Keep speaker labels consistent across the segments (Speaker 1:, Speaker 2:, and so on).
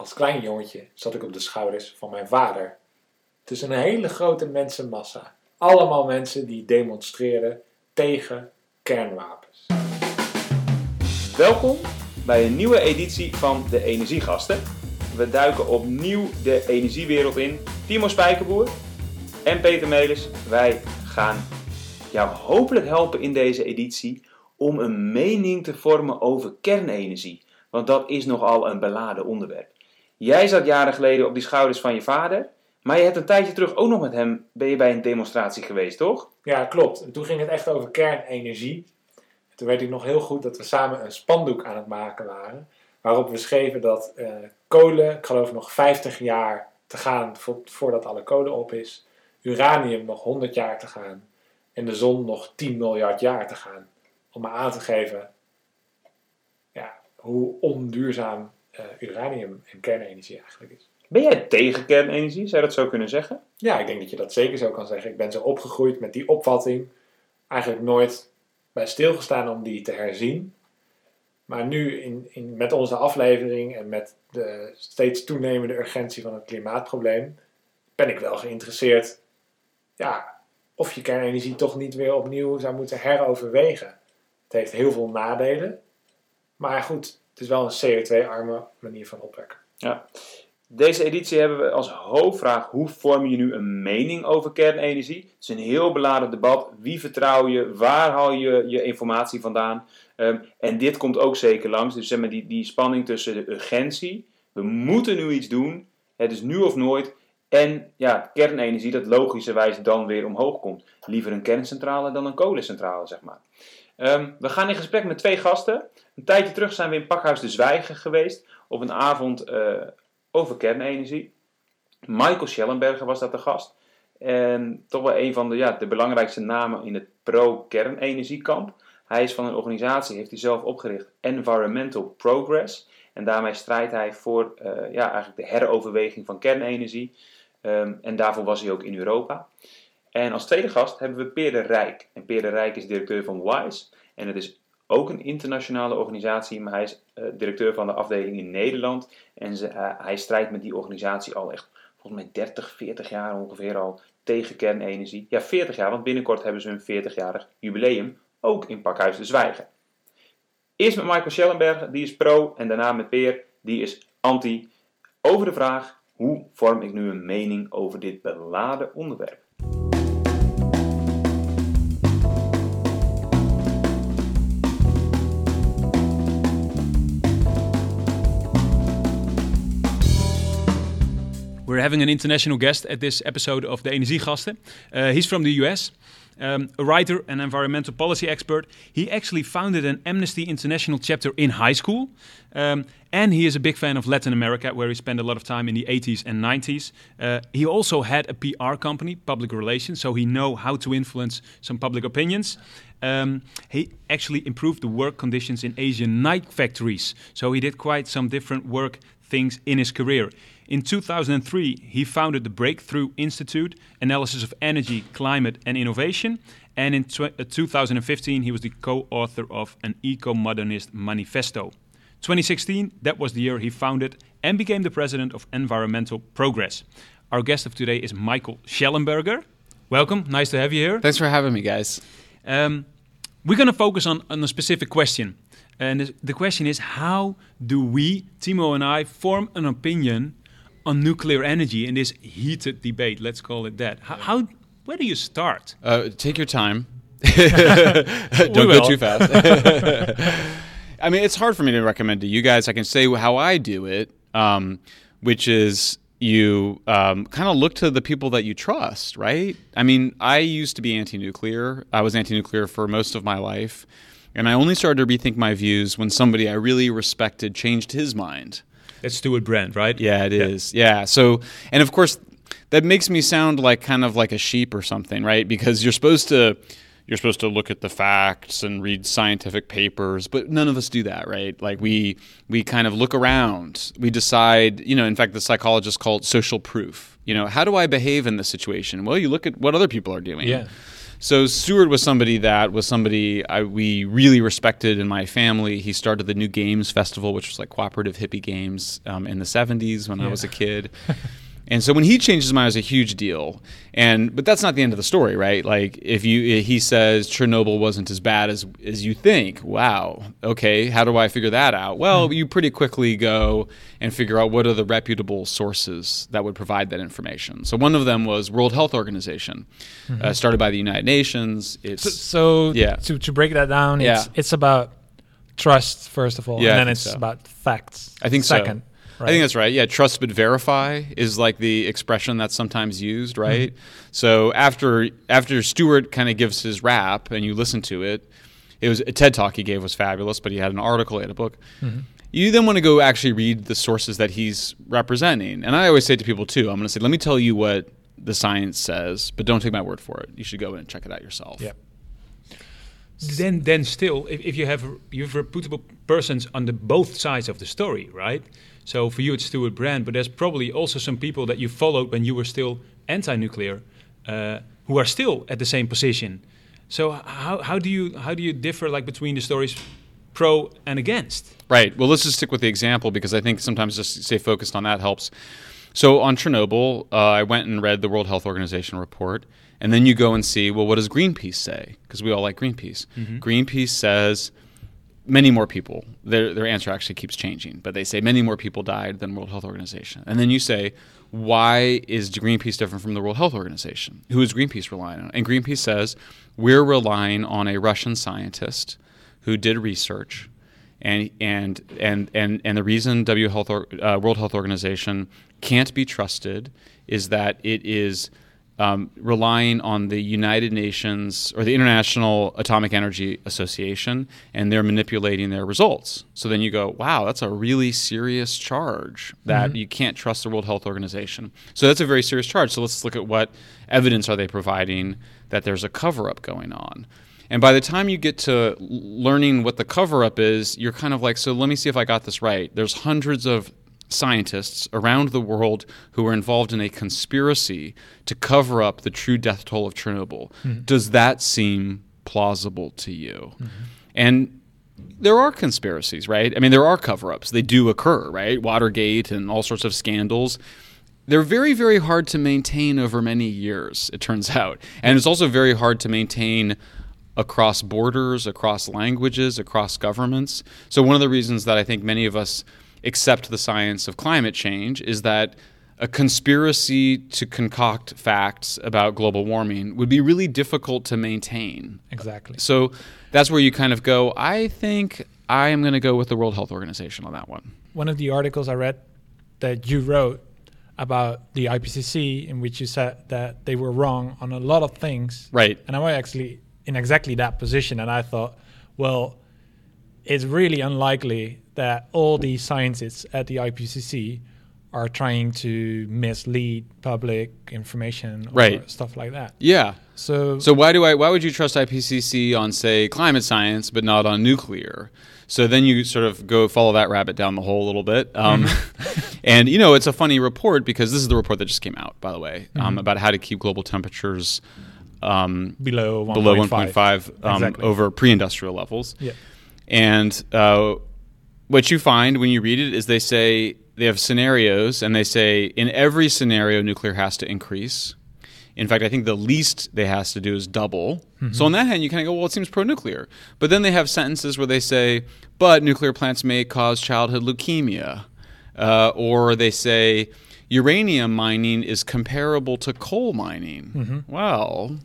Speaker 1: Als klein jongetje zat ik op de schouders van mijn vader. Tussen een hele grote mensenmassa. Allemaal mensen die demonstreren tegen kernwapens.
Speaker 2: Welkom bij een nieuwe editie van de Energiegasten. We duiken opnieuw de energiewereld in. Timo Spijkerboer en Peter Melis, wij gaan jou hopelijk helpen in deze editie om een mening te vormen over kernenergie. Want dat is nogal een beladen onderwerp. Jij zat jaren geleden op die schouders van je vader, maar je hebt een tijdje terug ook nog met hem bij een demonstratie geweest, toch?
Speaker 1: Ja, klopt. En toen ging het echt over kernenergie. Toen weet ik nog heel goed dat we samen een spandoek aan het maken waren. Waarop we schreven dat eh, kolen, ik geloof nog 50 jaar te gaan voordat alle kolen op is. Uranium nog 100 jaar te gaan. En de zon nog 10 miljard jaar te gaan. Om maar aan te geven ja, hoe onduurzaam uranium en kernenergie eigenlijk is.
Speaker 2: Ben jij tegen kernenergie? Zou je dat zo kunnen zeggen?
Speaker 1: Ja, ik denk dat je dat zeker zo kan zeggen. Ik ben zo opgegroeid met die opvatting. Eigenlijk nooit bij stilgestaan om die te herzien. Maar nu in, in, met onze aflevering en met de steeds toenemende urgentie van het klimaatprobleem ben ik wel geïnteresseerd ja, of je kernenergie toch niet weer opnieuw zou moeten heroverwegen. Het heeft heel veel nadelen, maar goed, het is wel een CO2-arme manier van opwekken.
Speaker 2: Ja. Deze editie hebben we als hoofdvraag: hoe vorm je nu een mening over kernenergie? Het is een heel beladen debat. Wie vertrouw je? Waar haal je je informatie vandaan? Ehm, en dit komt ook zeker langs. Dus zeg maar die, die spanning tussen de urgentie. We moeten nu iets doen. Het is nu of nooit. En ja, kernenergie dat logischerwijs dan weer omhoog komt. Liever een kerncentrale dan een kolencentrale, zeg maar. Ehm, we gaan in gesprek met twee gasten. Een tijdje terug zijn we in Pakhuis de Zwijgen geweest. Op een avond uh, over kernenergie. Michael Schellenberger was dat de gast. En toch wel een van de, ja, de belangrijkste namen in het pro-kernenergiekamp. Hij is van een organisatie, heeft hij zelf opgericht, Environmental Progress. En daarmee strijdt hij voor uh, ja, eigenlijk de heroverweging van kernenergie. Um, en daarvoor was hij ook in Europa. En als tweede gast hebben we Peer de Rijk. En Peer de Rijk is directeur van WISE. En het is ook een internationale organisatie, maar hij is uh, directeur van de afdeling in Nederland. En ze, uh, hij strijdt met die organisatie al echt, volgens mij 30, 40 jaar ongeveer al, tegen kernenergie. Ja, 40 jaar, want binnenkort hebben ze een 40-jarig jubileum, ook in Pakhuis de Zwijgen. Eerst met Michael Schellenberg, die is pro, en daarna met Peer, die is anti, over de vraag hoe vorm ik nu een mening over dit beladen onderwerp.
Speaker 3: We're having an international guest at this episode of the Energiegasten. Uh, he's from the US. Um, a writer and environmental policy expert. He actually founded an Amnesty International chapter in high school. Um, and he is a big fan of Latin America, where he spent a lot of time in the 80s and 90s. Uh, he also had a PR company, public relations, so he know how to influence some public opinions. Um, he actually improved the work conditions in Asian night factories, so he did quite some different work things in his career. In 2003, he founded the Breakthrough Institute, Analysis of Energy, Climate and Innovation. And in tw- uh, 2015, he was the co author of an Eco Modernist Manifesto. 2016, that was the year he founded and became the president of Environmental Progress. Our guest of today is Michael Schellenberger. Welcome, nice to have you here.
Speaker 4: Thanks for having me, guys. Um,
Speaker 3: we're going to focus on, on a specific question. And the question is how do we, Timo and I, form an opinion on nuclear energy in this heated debate? Let's call it that. How, how where do you start?
Speaker 4: Uh, take your time. Don't go too fast. I mean, it's hard for me to recommend to you guys. I can say how I do it, um, which is you um, kind of look to the people that you trust, right? I mean, I used to be anti nuclear. I was anti nuclear for most of my life. And I only started to rethink my views when somebody I really respected changed his mind.
Speaker 3: It's Stuart Brand, right?
Speaker 4: Yeah, it is. yeah. yeah. So, and of course, that makes me sound like kind of like a sheep or something, right? Because you're supposed to you're supposed to look at the facts and read scientific papers, but none of us do that, right? Like we we kind of look around. We decide, you know, in fact the psychologists call it social proof. You know, how do I behave in this situation? Well, you look at what other people are doing.
Speaker 3: Yeah.
Speaker 4: So Stewart was somebody that was somebody I, we really respected in my family. He started the New Games Festival, which was like cooperative hippie games um, in the 70s when I was a kid. And so when he changed his mind, it was a huge deal. And but that's not the end of the story, right? Like if you he says Chernobyl wasn't as bad as as you think. Wow. Okay, how do I figure that out? Well, mm-hmm. you pretty quickly go and figure out what are the reputable sources that would provide that information. So one of them was World Health Organization, mm-hmm. uh, started by the United Nations.
Speaker 1: It's so, so yeah. To to break that down, yeah. it's it's about trust first of all, yeah, and then it's so. about facts.
Speaker 4: I think
Speaker 1: second.
Speaker 4: So. Right. I think that's right. Yeah, trust but verify is like the expression that's sometimes used, mm-hmm. right? Mm-hmm. So after after Stewart kind of gives his rap and you listen to it, it was a TED talk he gave was fabulous, but he had an article, had a book. Mm-hmm. You then want to go actually read the sources that he's representing. And I always say to people too, I'm going to say, let me tell you what the science says, but don't take my word for it. You should go in and check it out yourself.
Speaker 1: Yeah.
Speaker 3: Then, then still, if, if you have you have reputable persons on the both sides of the story, right? So for you, it's Stewart Brand, but there's probably also some people that you followed when you were still anti-nuclear, uh, who are still at the same position. So how, how do you how do you differ like between the stories pro and against?
Speaker 4: Right. Well, let's just stick with the example because I think sometimes just stay focused on that helps. So on Chernobyl, uh, I went and read the World Health Organization report, and then you go and see, well, what does Greenpeace say? Because we all like Greenpeace. Mm-hmm. Greenpeace says many more people. Their their answer actually keeps changing, but they say many more people died than World Health Organization. And then you say, why is Greenpeace different from the World Health Organization? Who is Greenpeace relying on? And Greenpeace says we're relying on a Russian scientist who did research. And, and, and, and, and the reason w Health, uh, World Health Organization can't be trusted is that it is um, relying on the United Nations or the International Atomic Energy Association, and they're manipulating their results. So then you go, wow, that's a really serious charge that mm-hmm. you can't trust the World Health Organization. So that's a very serious charge. So let's look at what evidence are they providing that there's a cover up going on. And by the time you get to learning what the cover up is, you're kind of like, so let me see if I got this right. There's hundreds of scientists around the world who are involved in a conspiracy to cover up the true death toll of Chernobyl. Mm-hmm. Does that seem plausible to you? Mm-hmm. And there are conspiracies, right? I mean, there are cover ups. They do occur, right? Watergate and all sorts of scandals. They're very, very hard to maintain over many years, it turns out. And it's also very hard to maintain across borders, across languages, across governments. So, one of the reasons that I think many of us accept the science of climate change is that a conspiracy to concoct facts about global warming would be really difficult to maintain.
Speaker 1: Exactly.
Speaker 4: So that's where you kind of go, I think I am going to go with the World Health Organization on that one.
Speaker 1: One of the articles I read that you wrote about the IPCC, in which you said that they were wrong on a lot of things.
Speaker 4: Right.
Speaker 1: And I was actually in exactly that position. And I thought, well, it's really unlikely that all these scientists at the IPCC are trying to mislead public information or
Speaker 4: right.
Speaker 1: stuff like that.
Speaker 4: Yeah.
Speaker 1: So
Speaker 4: So why do I why would you trust IPCC on say climate science but not on nuclear? So then you sort of go follow that rabbit down the hole a little bit. Um, mm-hmm. and you know, it's a funny report because this is the report that just came out, by the way, um, mm-hmm. about how to keep global temperatures um,
Speaker 1: below 1.
Speaker 4: below 1.5 um, exactly. over pre-industrial levels.
Speaker 1: Yeah.
Speaker 4: And uh, what you find when you read it is they say they have scenarios, and they say in every scenario, nuclear has to increase. In fact, I think the least they has to do is double. Mm-hmm. So on that hand, you kind of go, well, it seems pro-nuclear. But then they have sentences where they say, but nuclear plants may cause childhood leukemia, uh, or they say uranium mining is comparable to coal mining. Mm-hmm. Well,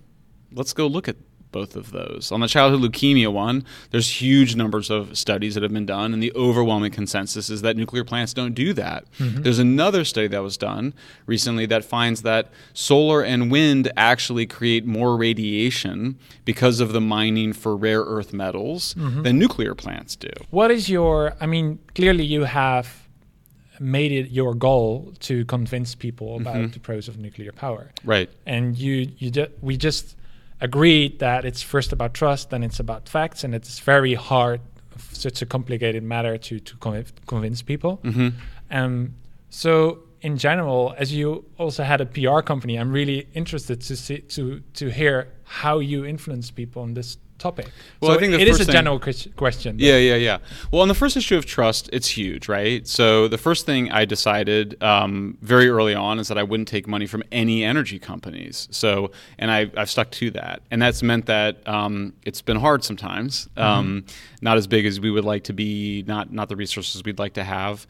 Speaker 4: let's go look at both of those. On the childhood leukemia one, there's huge numbers of studies that have been done, and the overwhelming consensus is that nuclear plants don't do that. Mm-hmm. There's another study that was done recently that finds that solar and wind actually create more radiation because of the mining for rare earth metals mm-hmm. than nuclear plants do.
Speaker 1: What is your, I mean, clearly you have made it your goal to convince people about mm-hmm. the pros of nuclear power.
Speaker 4: Right.
Speaker 1: And you you ju- we just agreed that it's first about trust, then it's about facts, and it's very hard, such a complicated matter to to conv- convince people. Mm-hmm. Um, so in general, as you also had a PR company, I'm really interested to see to to hear how you influence people on this topic.
Speaker 4: Well,
Speaker 1: so
Speaker 4: I think
Speaker 1: it is a
Speaker 4: thing-
Speaker 1: general ques- question.
Speaker 4: Yeah, yeah, yeah. Well, on the first issue of trust, it's huge, right? So the first thing I decided um, very early on is that I wouldn't take money from any energy companies. So, and I, I've stuck to that, and that's meant that um, it's been hard sometimes. Um, not as big as we would like to be, not not the resources we'd like to have.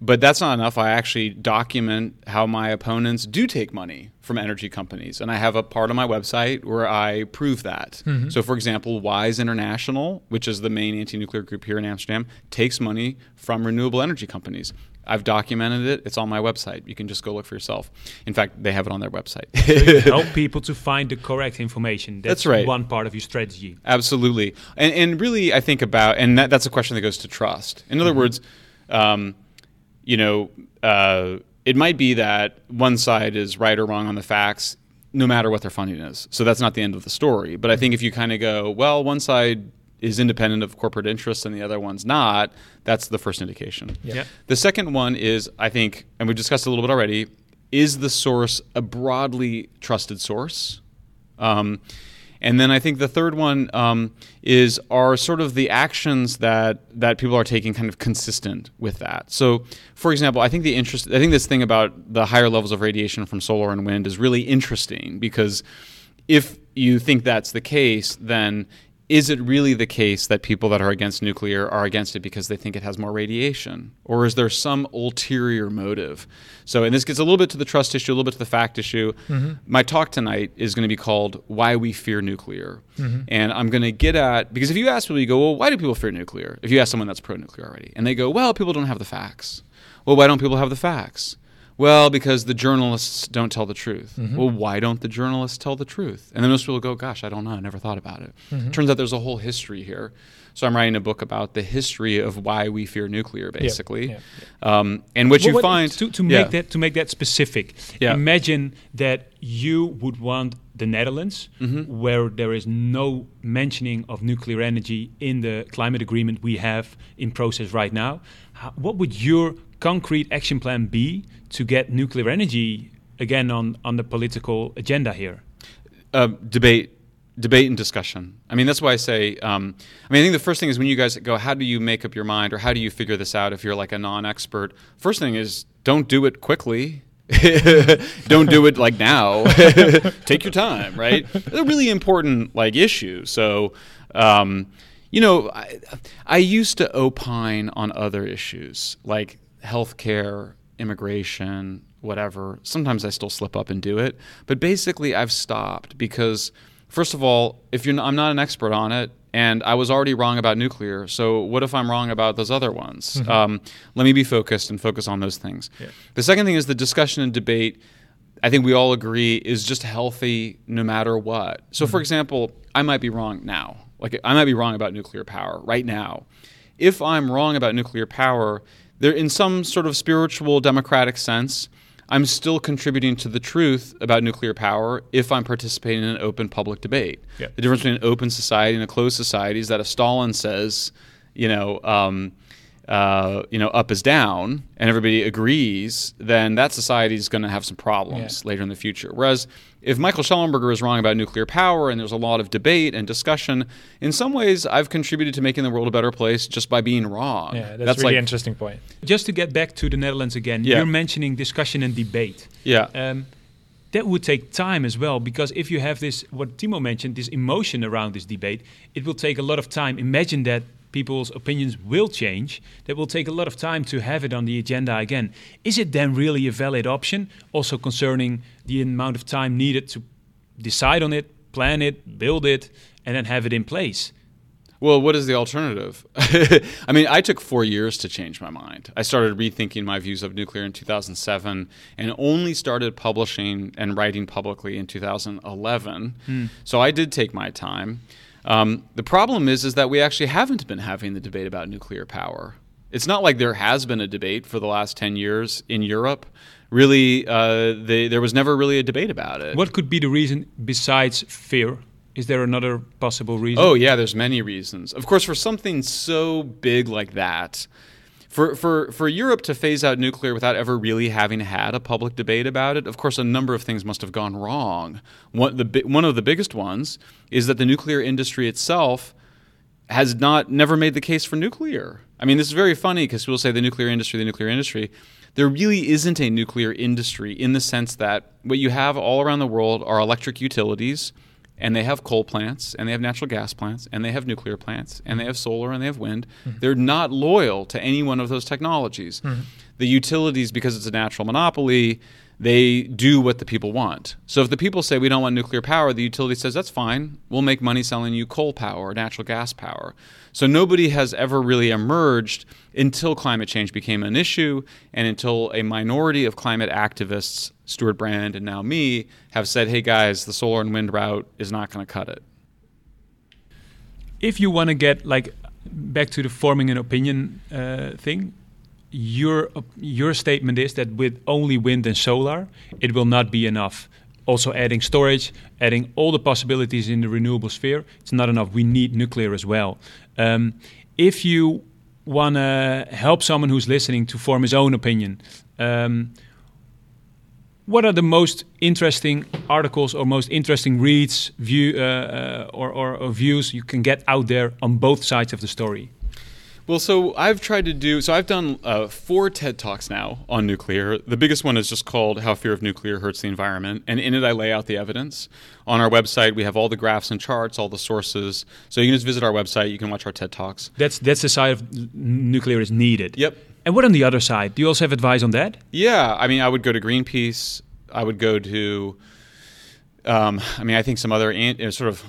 Speaker 4: But that's not enough. I actually document how my opponents do take money from energy companies. And I have a part of my website where I prove that. So, for example, WISE International, which is the main anti nuclear group here in Amsterdam, takes money from renewable energy companies. I've documented it. It's on my website. You can just go look for yourself. In fact, they have it on their website.
Speaker 3: Help people to find the correct information. That's,
Speaker 4: That's right.
Speaker 3: one part of your strategy.
Speaker 4: Absolutely, and and really, I think about, and that, that's a question that goes to trust. In other words, um, you know, uh, it might be that one side is right or wrong on the facts, no matter what their funding is. So that's not the end of the story. But I think if you kind of go, well, one side is independent of corporate interests and the other one's not, that's the first indication.
Speaker 3: Yeah.
Speaker 4: The second one is, I think, and we've discussed a little bit already, is the source a broadly trusted source? Um, and then I think the third one um, is are sort of the actions that that people are taking kind of consistent with that. So, for example, I think the interest I think this thing about the higher levels of radiation from solar and wind is really interesting because if you think that's the case, then is it really the case that people that are against nuclear are against it because they think it has more radiation? Or is there some ulterior motive? So, and this gets a little bit to the trust issue, a little bit to the fact issue. Mm-hmm. My talk tonight is going to be called Why We Fear Nuclear. Mm-hmm. And I'm going to get at, because if you ask people, you go, well, why do people fear nuclear? If you ask someone that's pro nuclear already, and they go, well, people don't have the facts. Well, why don't people have the facts? Well, because the journalists don't tell the truth. Well, why don't the journalists tell the truth? And then most people go, gosh, I don't know. I never thought about it. Turns out there's a whole history here. So I'm writing a book about the history of why we fear nuclear, basically. Um, and what
Speaker 3: Well,
Speaker 4: you
Speaker 3: what-
Speaker 4: find
Speaker 3: to, to
Speaker 4: Yeah.
Speaker 3: make that to make that specific.
Speaker 4: Yeah.
Speaker 3: Imagine that you would want the Netherlands,
Speaker 4: Mm-hmm.
Speaker 3: where there is no mentioning of nuclear energy in the climate agreement we have in process right now. How, what would your concrete action plan be to get nuclear energy again on on the political agenda here?
Speaker 4: uh, debate debate and discussion. I mean that's why i say um, i mean i think the first thing is when you guys go how do you make up your mind or how do you figure this out if you're like a non-expert? First thing is don't do it quickly. Don't do it like now. Take your time right? It's a really important like issue so um, you know I, I used to opine on other issues. Like healthcare immigration whatever sometimes i still slip up and do it but basically i've stopped because first of all if you're not, i'm not an expert on it and i was already wrong about nuclear so what if i'm wrong about those other ones um, let me be focused and focus on those things the second thing is the discussion and debate I think we all agree is just healthy no matter what. So, for example, I might be wrong now. Like, I might be wrong about nuclear power right now. If I'm wrong about nuclear power, there, in some sort of spiritual democratic sense, I'm still contributing to the truth about nuclear power if I'm participating in an open public debate.
Speaker 3: Yeah.
Speaker 4: The difference between an open society and a closed society is that if Stalin says, you know, um, uh, you know, up is down, and everybody agrees, then that society is going to have some problems later in the future. Whereas if Michael Schellenberger is wrong about nuclear power, and there's a lot of debate and discussion, in some ways, I've contributed to making the world a better place just by being wrong.
Speaker 1: Yeah, that's, really interesting point.
Speaker 3: Just to get back to the Netherlands again,
Speaker 4: Yeah.
Speaker 3: you're mentioning discussion and debate.
Speaker 4: Yeah.
Speaker 3: Um, that would take time as well because if you have this, what Timo mentioned, this emotion around this debate, it will take a lot of time. Imagine that people's opinions will change. That will take a lot of time to have it on the agenda again. Is it then really a valid option? Also concerning the amount of time needed to decide on it, plan it, build it, and then have it in place.
Speaker 4: Well, what is the alternative? I mean, I took four years to change my mind. I started rethinking my views of nuclear in 2007 and only started publishing and writing publicly in 2011. Hmm. So I did take my time. Um, the problem is, is that we actually haven't been having the debate about nuclear power. It's not like there has been a debate for the last 10 years in Europe. Really, uh, they, there was never really a debate about it.
Speaker 3: What could be the reason besides fear? Is there another possible reason?
Speaker 4: Oh yeah, there's many reasons. Of course, for something so big like that, for, for, for Europe to phase out nuclear without ever really having had a public debate about it, of course, a number of things must have gone wrong. One, the, one of the biggest ones is that the nuclear industry itself has not never made the case for nuclear. I mean, this is very funny because people say the nuclear industry, the nuclear industry. There really isn't a nuclear industry in the sense that what you have all around the world are electric utilities and they have coal plants and they have natural gas plants and they have nuclear plants and they have solar and they have wind. Mm-hmm. They're not loyal to any one of those technologies. Mm-hmm. The utilities, because it's a natural monopoly, they do what the people want. So if the people say we don't want nuclear power, the utility says that's fine. We'll make money selling you coal power or natural gas power. So nobody has ever really emerged until climate change became an issue and until a minority of climate activists, Stewart Brand and now me, have said, "Hey guys, the solar and wind route is not going to cut it."
Speaker 3: If you want to get like back to the forming an opinion uh, thing, your your statement is that with only wind and solar, it will not be enough. Also, adding storage, adding all the possibilities in the renewable sphere, it's not enough. We need nuclear as well. Um, if you want to help someone who's listening to form his own opinion, um, what are the most interesting articles or most interesting reads, view, uh, uh, or, or, or views you can get out there on both sides of the story?
Speaker 4: Well, so I've tried to do so. I've done uh, four TED talks now on nuclear. The biggest one is just called "How Fear of Nuclear Hurts the Environment," and in it I lay out the evidence. On our website, we have all the graphs and charts, all the sources. So you can just visit our website. You can watch our TED talks.
Speaker 3: That's that's the side of nuclear is needed.
Speaker 4: Yep.
Speaker 3: And what on the other side? Do you also have advice on that?
Speaker 4: Yeah, I mean, I would go to Greenpeace. I would go to. Um, I mean, I think some other sort of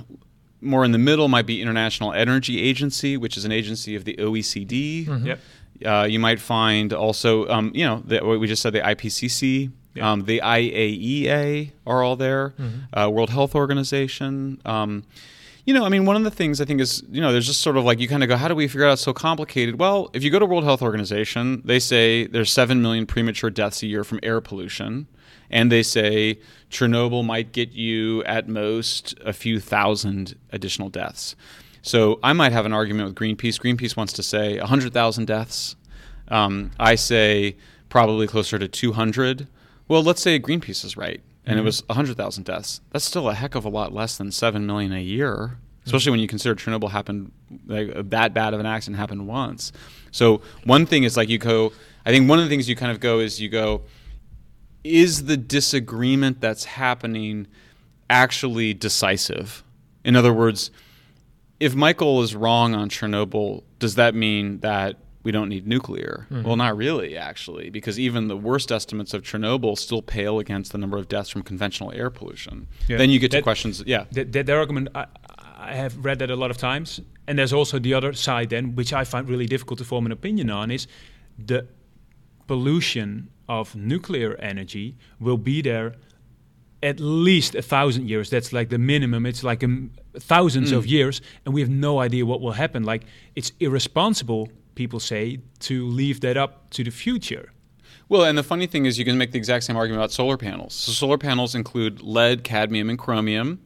Speaker 4: more in the middle might be International Energy Agency, which is an agency of the OECD.
Speaker 3: Mm-hmm. Yep.
Speaker 4: Uh, you might find also, um, you know, the, we just said the IPCC, yep. um, the IAEA are all there, mm-hmm. uh, World Health Organization. Um, you know, I mean, one of the things I think is, you know, there's just sort of like you kind of go, how do we figure out it's so complicated? Well, if you go to World Health Organization, they say there's seven million premature deaths a year from air pollution and they say Chernobyl might get you at most a few thousand additional deaths. So I might have an argument with Greenpeace. Greenpeace wants to say 100,000 deaths. Um, I say probably closer to 200. Well, let's say Greenpeace is right, and mm-hmm. it was 100,000 deaths. That's still a heck of a lot less than 7 million a year, especially when you consider Chernobyl happened, like, that bad of an accident happened once. So one thing is like you go, I think one of the things you kind of go is you go, is the disagreement that's happening actually decisive? In other words, if Michael is wrong on Chernobyl, does that mean that we don't need nuclear? Mm-hmm. Well, not really, actually, because even the worst estimates of Chernobyl still pale against the number of deaths from conventional air pollution. Yeah. Then you get that, to questions. Yeah,
Speaker 3: that, that, argument. I, I have read that a lot of times, and there's also the other side. Then, which I find really difficult to form an opinion on, is the pollution of nuclear energy will be there at least a thousand years. That's like the minimum. It's like a, thousands mm. of years, and we have no idea what will happen. Like it's irresponsible, people say, to leave that up to the future.
Speaker 4: Well, and the funny thing is, you can make the exact same argument about solar panels. So solar panels include lead, cadmium, and chromium.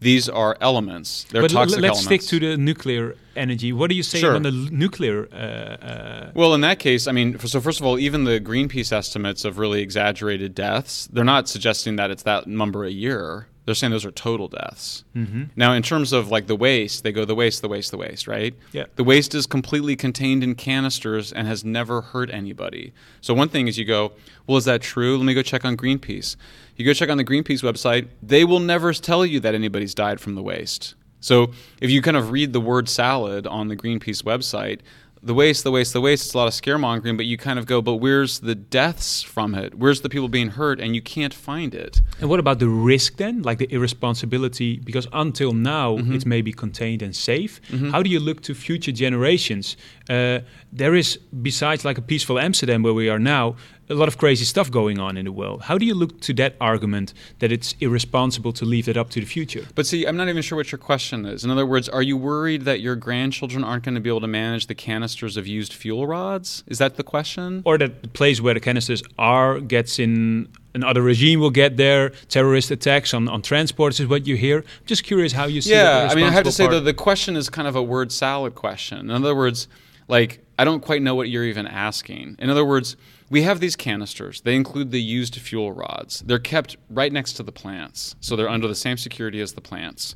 Speaker 4: These are elements. They're
Speaker 3: but
Speaker 4: toxic
Speaker 3: let's
Speaker 4: elements.
Speaker 3: stick to the nuclear energy. What do you say
Speaker 4: sure.
Speaker 3: on the nuclear? Uh, uh,
Speaker 4: well, in that case, I mean, so first of all, even the Greenpeace estimates of really exaggerated deaths, they're not suggesting that it's that number a year. They're saying those are total deaths.
Speaker 3: Mm-hmm.
Speaker 4: Now, in terms of like the waste, they go the waste, the waste, the waste, right?
Speaker 3: Yeah.
Speaker 4: The waste is completely contained in canisters and has never hurt anybody. So one thing is you go, well, is that true? Let me go check on Greenpeace. You go check on the Greenpeace website, they will never tell you that anybody's died from the waste. So if you kind of read the word salad on the Greenpeace website, the waste, the waste, the waste. It's a lot of scaremongering, but you kind of go, but where's the deaths from it? Where's the people being hurt? And you can't find it.
Speaker 3: And what about the risk then, like the irresponsibility? Because until now, mm-hmm. it's maybe contained and safe. Mm-hmm. How do you look to future generations? Uh, there is, besides like a peaceful Amsterdam where we are now, a lot of crazy stuff going on in the world. How do you look to that argument that it's irresponsible to leave it up to the future?
Speaker 4: But see, I'm not even sure what your question is. In other words, are you worried that your grandchildren aren't going to be able to manage the canisters of used fuel rods? Is that the question?
Speaker 3: Or that the place where the canisters are gets in another regime will get there. Terrorist attacks on, on transports is what you hear. I'm just curious how you see.
Speaker 4: Yeah, I mean, I have to say that the question is kind of a word salad question. In other words Like, I don't quite know what you're even asking. In other words, we have these canisters. They include the used fuel rods. They're kept right next to the plants, so they're under the same security as the plants.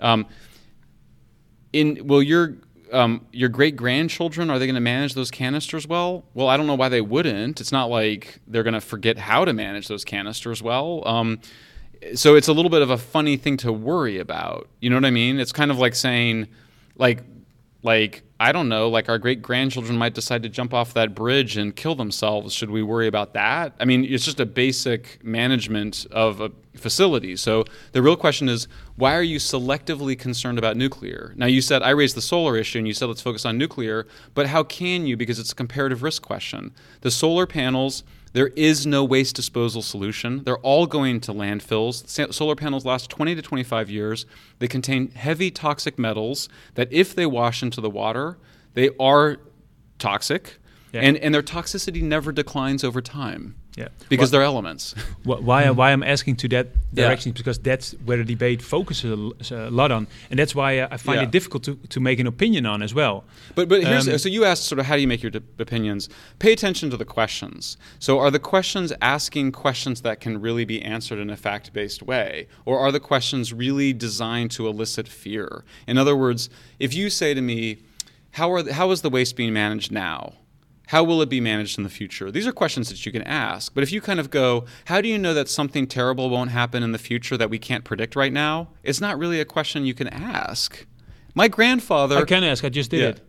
Speaker 4: Um, in will your um, your great grandchildren are they going to manage those canisters well? Well, I don't know why they wouldn't. It's not like they're going to forget how to manage those canisters well. Um, so it's a little bit of a funny thing to worry about. You know what I mean? It's kind of like saying, like, like I don't know, like our great grandchildren might decide to jump off that bridge and kill themselves. Should we worry about that? I mean, it's just a basic management of a facility. So the real question is, why are you selectively concerned about nuclear? Now you said I raised the solar issue, and you said let's focus on nuclear, but how can you? Because it's a comparative risk question. The solar panels there is no waste disposal solution. They're all going to landfills. Solar panels last 20 to 25 years. They contain heavy toxic metals that, if they wash into the water, they are toxic. Yeah. And, and their toxicity never declines over time. Yeah, because well, they're elements.
Speaker 3: why why I'm asking to that direction yeah. because that's where the debate focuses a, lot on, and that's why I find yeah. it difficult to, to make an opinion on as well.
Speaker 4: But but here's um, so you asked sort of how do you make your opinions? Pay attention to the questions. So are the questions asking questions that can really be answered in a fact based way, or are the questions really designed to elicit fear? In other words, if you say to me, how are the, how is the waste being managed now? How will it be managed in the future? These are questions that you can ask. But if you kind of go, how do you know that something terrible won't happen in the future that we can't predict right now? It's not really a question you can ask. My grandfather.
Speaker 3: I can ask. I just did
Speaker 4: yeah.
Speaker 3: it.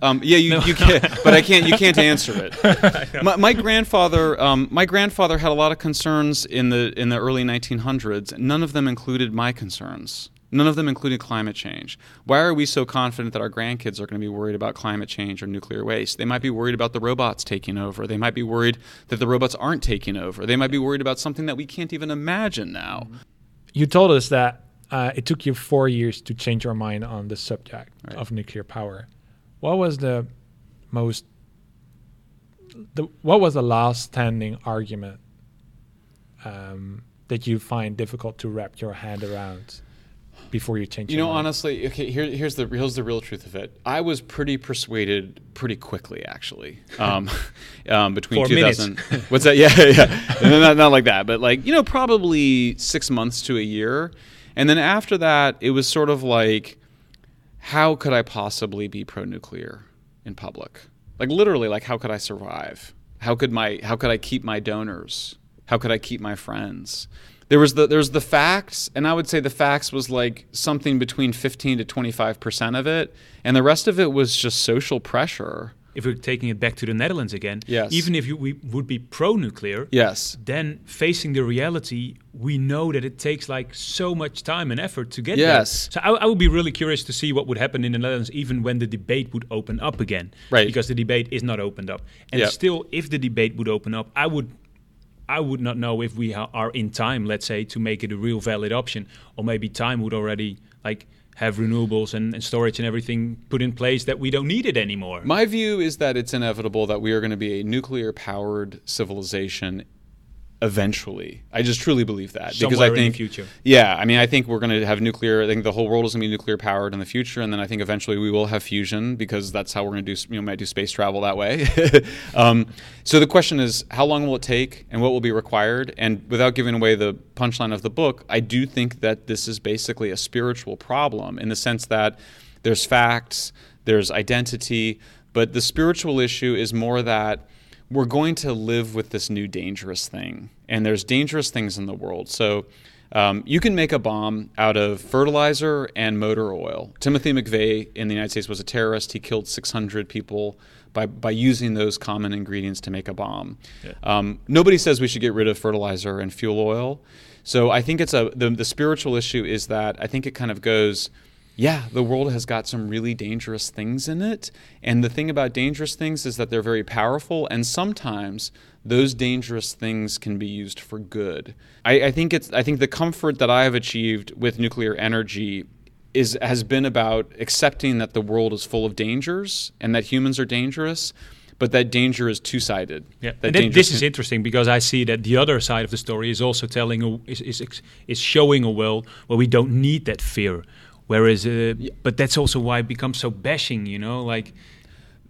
Speaker 4: Um, yeah, you, no. you can, but I can't. You can't answer it. my, my, grandfather, um, my grandfather had a lot of concerns in the in the early 1900s. None of them included my concerns. None of them included climate change. Why are we so confident that our grandkids are going to be worried about climate change or nuclear waste? They might be worried about the robots taking over. They might be worried that the robots aren't taking over. They might be worried about something that we can't even imagine now.
Speaker 1: You told us that uh, it took you four years to change your mind on the subject right. of nuclear power. What was the most the what was the last standing argument um, that you find difficult to wrap your hand around? Before you change.
Speaker 4: You know, mind? honestly, okay. Here, here's the here's the real truth of it. I was pretty persuaded pretty quickly, actually. Um, um, between
Speaker 3: Four 2000,
Speaker 4: what's that? Yeah, yeah. not not like that, but like you know, probably six months to a year, and then after that, it was sort of like, how could I possibly be pro-nuclear in public? Like literally, like how could I survive? How could my how could I keep my donors? How could I keep my friends? There was the there's the facts, and I would say the facts was like something between 15 to 25 percent of it, and the rest of it was just social pressure.
Speaker 3: If we're taking it back to the Netherlands again,
Speaker 4: yes.
Speaker 3: even if you, we would be pro-nuclear,
Speaker 4: yes,
Speaker 3: then facing the reality, we know that it takes like so much time and effort to get
Speaker 4: yes.
Speaker 3: there. So I, I would be really curious to see what would happen in the Netherlands, even when the debate would open up again,
Speaker 4: right?
Speaker 3: Because the debate is not opened up, and yep. still, if the debate would open up, I would I would not know if we are in time, let's say, to make it a real valid option, or maybe time would already like have renewables and, and, storage and everything put in place that we don't need it anymore.
Speaker 4: My view is that it's inevitable that we are going to be a nuclear powered civilization eventually. I just truly believe that
Speaker 3: Somewhere
Speaker 4: because I
Speaker 3: think future.
Speaker 4: Yeah, I mean, I think we're going to have nuclear. I think the whole world is going to be nuclear powered in the future, and then I think eventually we will have fusion because that's how we're going to do. You know, might do space travel that way. um, so the question is, how long will it take, and what will be required? And without giving away the punchline of the book, I do think that this is basically a spiritual problem in the sense that there's facts, there's identity, but the spiritual issue is more that we're going to live with this new dangerous thing. And there's dangerous things in the world. So um, you can make a bomb out of fertilizer and motor oil. Timothy McVeigh in the United States was a terrorist. He killed 600 people by, by using those common ingredients to make a bomb. Yeah. Um, nobody says we should get rid of fertilizer and fuel oil. So I think it's a the, the spiritual issue is that I think it kind of goes yeah, the world has got some really dangerous things in it. And the thing about dangerous things is that they're very powerful, and sometimes those dangerous things can be used for good. I, I think it's I think the comfort that I have achieved with nuclear energy is has been about accepting that the world is full of dangers and that humans are dangerous but that danger is two sided.
Speaker 3: Yeah, and this is interesting because I see that the other side of the story is also telling a, is, is is showing a world where we don't need that fear. Whereas, uh, yeah. but that's also why it becomes so bashing, you know, like.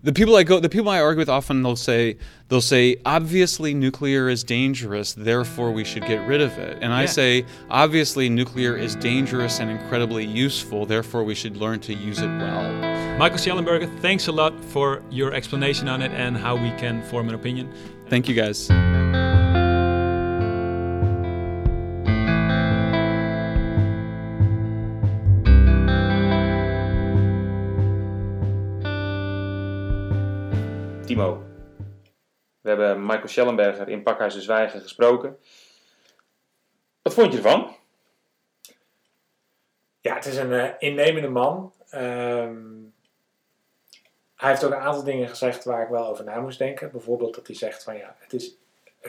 Speaker 4: the people I go, the people I argue with often, they'll say, they'll say, obviously nuclear is dangerous, therefore we should get rid of it. And I say, obviously nuclear is dangerous and incredibly useful, therefore we should learn to use it well.
Speaker 3: Michael Schellenberger, thanks a lot for your explanation on it and how we can form an opinion.
Speaker 4: Thank you guys.
Speaker 2: We hebben Michael Schellenberger in Pakhuis de Zwijgen gesproken. Wat vond je ervan?
Speaker 1: Ja, het is een eh, innemende man. Ehm, hij heeft ook een aantal dingen gezegd waar ik wel over na moest denken. Bijvoorbeeld dat hij zegt van ja, het is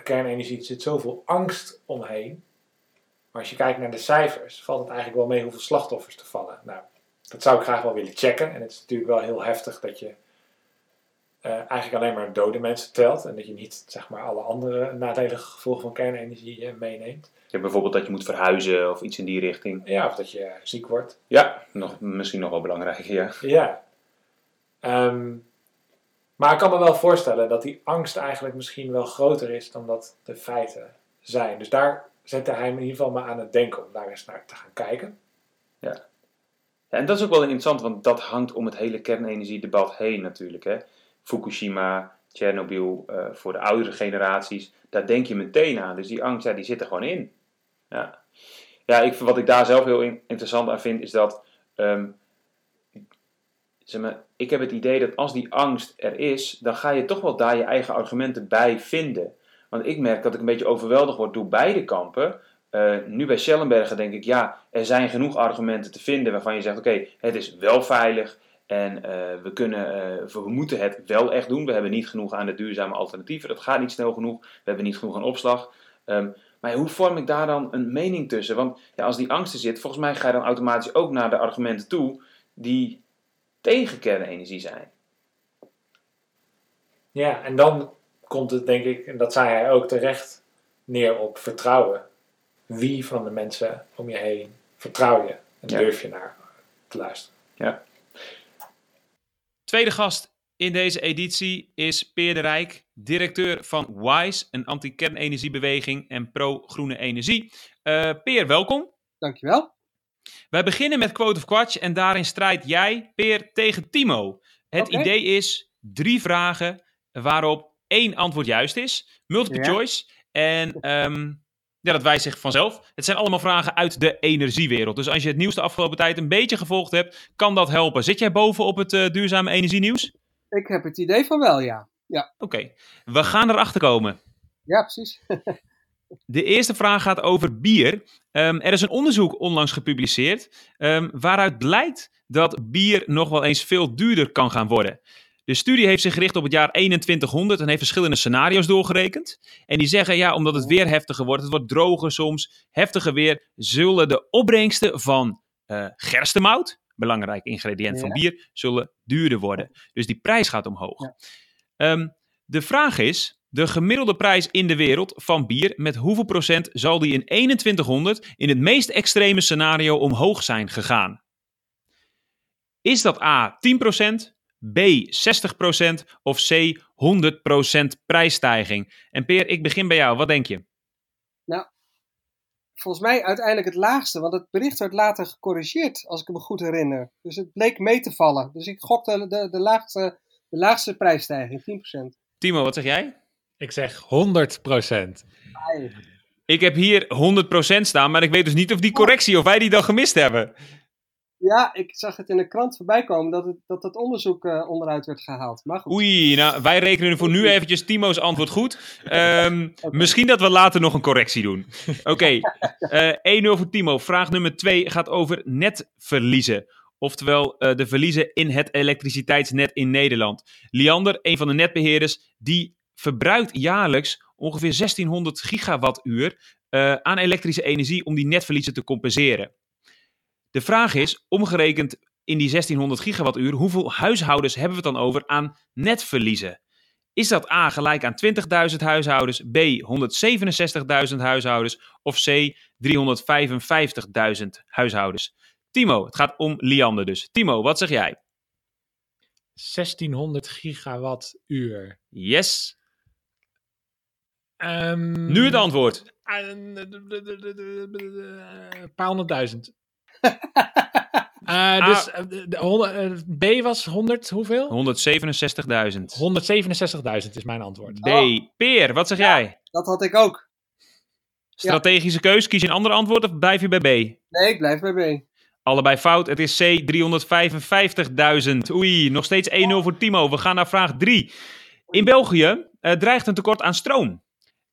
Speaker 1: kernenergie, er zit zoveel angst omheen. Maar als je kijkt naar de cijfers, valt het eigenlijk wel mee hoeveel slachtoffers er vallen. Nou, dat zou ik graag wel willen checken. En het is natuurlijk wel heel heftig dat je eh, eigenlijk alleen maar dode mensen telt. En dat je niet zeg maar alle andere nadelige gevolgen van kernenergie eh, meeneemt.
Speaker 2: Ja, bijvoorbeeld dat je moet verhuizen of iets in die richting.
Speaker 1: Ja, of dat je ziek wordt.
Speaker 2: Ja, nog, misschien nog wel belangrijk, ja.
Speaker 1: Ja. Ehm, maar ik kan me wel voorstellen dat die angst eigenlijk misschien wel groter is dan dat de feiten zijn. Dus daar zette hij me in ieder geval maar aan het denken om daar eens naar te gaan kijken.
Speaker 2: Ja, en dat is ook wel interessant, want dat hangt om het hele kernenergiedebat heen natuurlijk. Hè. Fukushima, Tsjernobyl, eh, voor de oudere generaties, daar denk je meteen aan. Dus die angst, ja, die zit er gewoon in. Ja, ja ik, wat ik daar zelf heel in- interessant aan vind, is dat... ehm, zeg maar, ik heb het idee dat als die angst er is, dan ga je toch wel daar je eigen argumenten bij vinden. Want ik merk dat ik een beetje overweldigd word door beide kampen. Eh, nu bij Schellenberger denk ik, ja, er zijn genoeg argumenten te vinden waarvan je zegt, oké, het is wel veilig en eh, we, kunnen, eh, we moeten het wel echt doen. We hebben niet genoeg aan de duurzame alternatieven, dat gaat niet snel genoeg, we hebben niet genoeg aan opslag. Ehm, maar hoe vorm ik daar dan een mening tussen? Want ja, als die angst er zit, volgens mij ga je dan automatisch ook naar de argumenten toe die tegen kernenergie zijn.
Speaker 1: Ja, en dan komt het denk ik, en dat zei hij ook terecht, neer op vertrouwen. Wie van de mensen om je heen vertrouw je en
Speaker 2: Ja.
Speaker 1: durf je naar te luisteren.
Speaker 2: Ja.
Speaker 3: Tweede gast in deze editie is Peer de Rijk, directeur van WISE, een anti-kernenergiebeweging en pro-groene energie. Eh, Peer, welkom.
Speaker 5: Dankjewel.
Speaker 3: Wij beginnen met Quote of Quatsch en daarin strijdt jij, Peer, tegen Timo. Het idee is drie vragen waarop één antwoord juist is. Multiple
Speaker 5: Ja.
Speaker 3: choice. En ehm, ja, dat wijst zich vanzelf. Het zijn allemaal vragen uit de energiewereld. Dus als je het nieuws de afgelopen tijd een beetje gevolgd hebt, kan dat helpen. Zit jij boven op het eh, duurzame energienieuws?
Speaker 5: Ik heb het idee van wel, ja.
Speaker 3: Oké, we gaan erachter komen.
Speaker 5: Ja, precies.
Speaker 3: De eerste vraag gaat over bier. Ehm, er is een onderzoek onlangs gepubliceerd ehm, waaruit blijkt dat bier nog wel eens veel duurder kan gaan worden. De studie heeft zich gericht op het jaar 2100 en heeft verschillende scenario's doorgerekend. En die zeggen, ja, omdat het weer heftiger wordt, het wordt droger soms, heftiger weer, zullen de opbrengsten van eh gerstemout, belangrijk ingrediënt van bier, zullen duurder worden. Dus die prijs gaat omhoog.
Speaker 5: Ja.
Speaker 3: Ehm, de vraag is, de gemiddelde prijs in de wereld van bier, met hoeveel procent zal die in 2100 in het meest extreme scenario omhoog zijn gegaan? Is dat A 10%, B 60% of C 100% prijsstijging? En Peer, ik begin bij jou. Wat denk je?
Speaker 5: Volgens mij uiteindelijk het laagste, want het bericht werd later gecorrigeerd, als ik me goed herinner. Dus het bleek mee te vallen. Dus ik gok de, de, de, laagste, de laagste prijsstijging, 10%.
Speaker 3: Timo, wat zeg jij?
Speaker 1: Ik zeg 100 procent.
Speaker 5: Ai.
Speaker 3: Ik heb hier 100% staan, maar ik weet dus niet of die correctie, of wij die dan gemist hebben.
Speaker 5: Ja, ik zag het in de krant voorbij komen dat het, dat het onderzoek eh, onderuit werd gehaald. Maar goed.
Speaker 3: Oei, nou, wij rekenen voor nu eventjes Timo's antwoord goed. Ehm, Misschien dat we later nog een correctie doen. Oké, eh 1-0 voor Timo. Vraag nummer 2 gaat over netverliezen. Oftewel eh, de verliezen in het elektriciteitsnet in Nederland. Liander, een van de netbeheerders, die verbruikt jaarlijks ongeveer 1600 gigawattuur eh, aan elektrische energie om die netverliezen te compenseren. De vraag is, omgerekend in die 1600 gigawattuur, hoeveel huishoudens hebben we het dan over aan netverliezen? Is dat A gelijk aan 20.000 huishoudens, B 167.000 huishoudens of C 355.000 huishoudens? Timo, het gaat om Liander dus. Timo, wat zeg jij?
Speaker 1: 1600 gigawattuur.
Speaker 3: Yes.
Speaker 1: Ehm,
Speaker 3: Nu het antwoord.
Speaker 1: Een paar honderdduizend. Eh, dus eh, de- eh, B was 100, hoeveel?
Speaker 3: 167.000.
Speaker 1: 167.000 is mijn antwoord.
Speaker 3: B. Peer, wat zeg jij?
Speaker 5: Dat had ik ook.
Speaker 3: Strategische keus, kies je een ander antwoord of blijf je bij B?
Speaker 5: Nee, ik blijf bij B.
Speaker 3: Allebei fout. Het is C, 355.000. Oei, nog steeds 1-0 voor Timo. We gaan naar vraag 3. In België eh, dreigt een tekort aan stroom.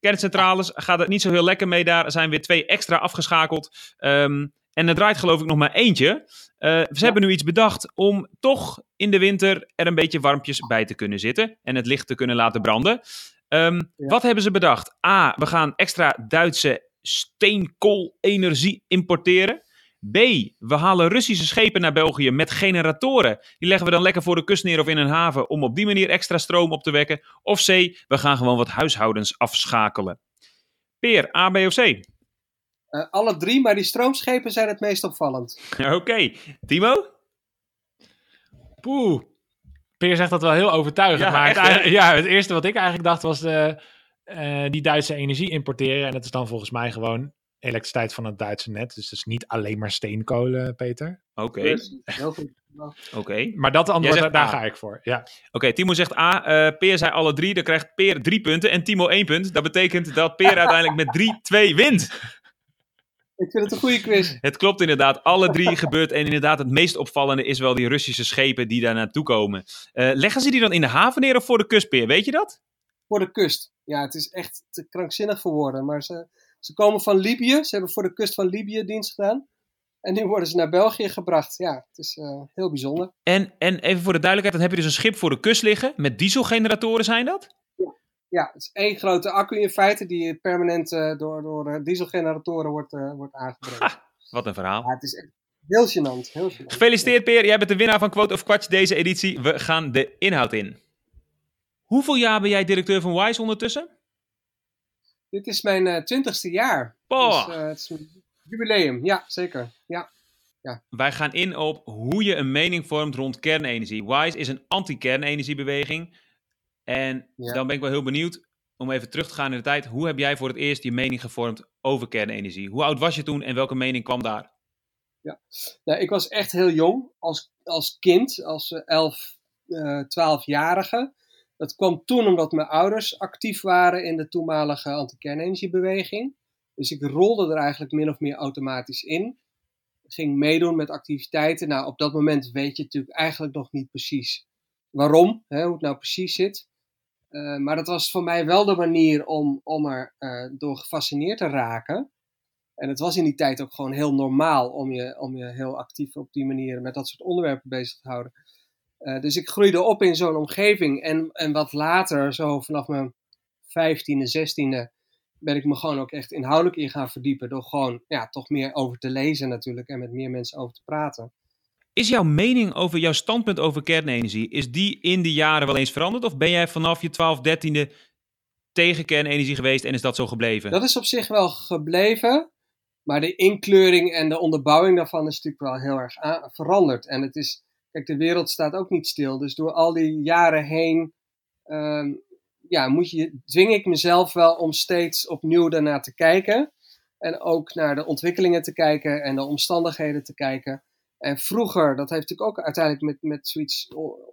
Speaker 3: Kerncentrales gaat het niet zo heel lekker mee daar. Er zijn weer twee extra afgeschakeld. Ehm, en er draait geloof ik nog maar eentje. Eh, ze hebben nu iets bedacht om toch in de winter er een beetje warmpjes bij te kunnen zitten. En het licht te kunnen laten branden. Ehm, Wat hebben ze bedacht? A, we gaan extra Duitse steenkoolenergie importeren. B, we halen Russische schepen naar België met generatoren. Die leggen we dan lekker voor de kust neer of in een haven om op die manier extra stroom op te wekken. Of C, we gaan gewoon wat huishoudens afschakelen. Peer, A, B of C?
Speaker 5: Eh, alle drie, maar die stroomschepen zijn het meest opvallend.
Speaker 3: Oké, Timo?
Speaker 1: Poeh. Peer zegt dat wel heel overtuigend.
Speaker 3: Ja,
Speaker 1: maar
Speaker 3: echt,
Speaker 1: het, ja, het eerste wat ik eigenlijk dacht was eh, eh, die Duitse energie importeren. En dat is dan volgens mij gewoon elektriciteit van het Duitse net. Dus het is niet alleen maar steenkolen, Peter.
Speaker 3: Oké,
Speaker 5: Dus, heel goed.
Speaker 3: oké.
Speaker 1: Maar dat antwoord, daar
Speaker 3: A.
Speaker 1: ga ik voor. Ja.
Speaker 3: Oké, Timo zegt A. eh, Peer zei alle drie. Dan krijgt Peer drie punten en Timo één punt. Dat betekent dat Peer uiteindelijk met 3-2 wint.
Speaker 5: Ik vind het een goede quiz.
Speaker 3: Het klopt inderdaad, alle drie gebeurt. En inderdaad, het meest opvallende is wel die Russische schepen die daar naartoe komen. Eh, leggen ze die dan in de haven neer of voor de kustpeer? Weet je dat?
Speaker 5: Voor de kust. Ja, het is echt te krankzinnig voor woorden. Maar ze, ze komen van Libië. Ze hebben voor de kust van Libië dienst gedaan. En nu worden ze naar België gebracht. Ja, het is eh, heel bijzonder.
Speaker 3: En, en even voor de duidelijkheid, dan heb je dus een schip voor de kust liggen. Met dieselgeneratoren zijn dat?
Speaker 5: Ja, het is één grote accu in feite die permanent eh, door, door eh, dieselgeneratoren wordt, eh, wordt aangedreven.
Speaker 3: Wat een verhaal.
Speaker 5: Ja, het is echt heel gênant. Heel gênant.
Speaker 3: Gefeliciteerd Peer, jij bent de winnaar van Quote of Quatsch deze editie. We gaan de inhoud in. Hoeveel jaar ben jij directeur van Wise ondertussen?
Speaker 5: Dit is mijn twintigste jaar. Dus, het is een jubileum. Ja, zeker. Ja.
Speaker 3: Wij gaan in op hoe je een mening vormt rond kernenergie. Wise is een anti-kernenergiebeweging. En
Speaker 5: Ja.
Speaker 3: dan ben ik wel heel benieuwd om even terug te gaan in de tijd. Hoe heb jij voor het eerst je mening gevormd over kernenergie? Hoe oud was je toen en welke mening kwam daar?
Speaker 5: Nou, ik was echt heel jong als, als kind, als eh, 11, eh 12-jarige. Dat kwam toen omdat mijn ouders actief waren in de toenmalige anti-kernenergiebeweging. Dus ik rolde er eigenlijk min of meer automatisch in. Ging meedoen met activiteiten. Nou, op dat moment weet je natuurlijk eigenlijk nog niet precies waarom, hè, hoe het nou precies zit. Eh, maar dat was voor mij wel de manier om, om er eh, door gefascineerd te raken. En het was in die tijd ook gewoon heel normaal om je, om je heel actief op die manier met dat soort onderwerpen bezig te houden. Eh, dus ik groeide op in zo'n omgeving. En, en wat later, zo vanaf mijn 15e, 16e, ben ik me gewoon ook echt inhoudelijk in gaan verdiepen. Door gewoon ja, toch meer over te lezen natuurlijk en met meer mensen over te praten.
Speaker 3: Is jouw mening over jouw standpunt over kernenergie, is die in de jaren wel eens veranderd? Of ben jij vanaf je 12, 13e tegen kernenergie geweest en is dat zo gebleven?
Speaker 5: Dat is op zich wel gebleven. Maar de inkleuring en de onderbouwing daarvan is natuurlijk wel heel erg veranderd. En het is, kijk, de wereld staat ook niet stil. Dus door al die jaren heen, ehm, ja, moet je, dwing ik mezelf wel om steeds opnieuw daarnaar te kijken. En ook naar de ontwikkelingen te kijken en de omstandigheden te kijken. En vroeger, dat heeft natuurlijk ook uiteindelijk met, met zoiets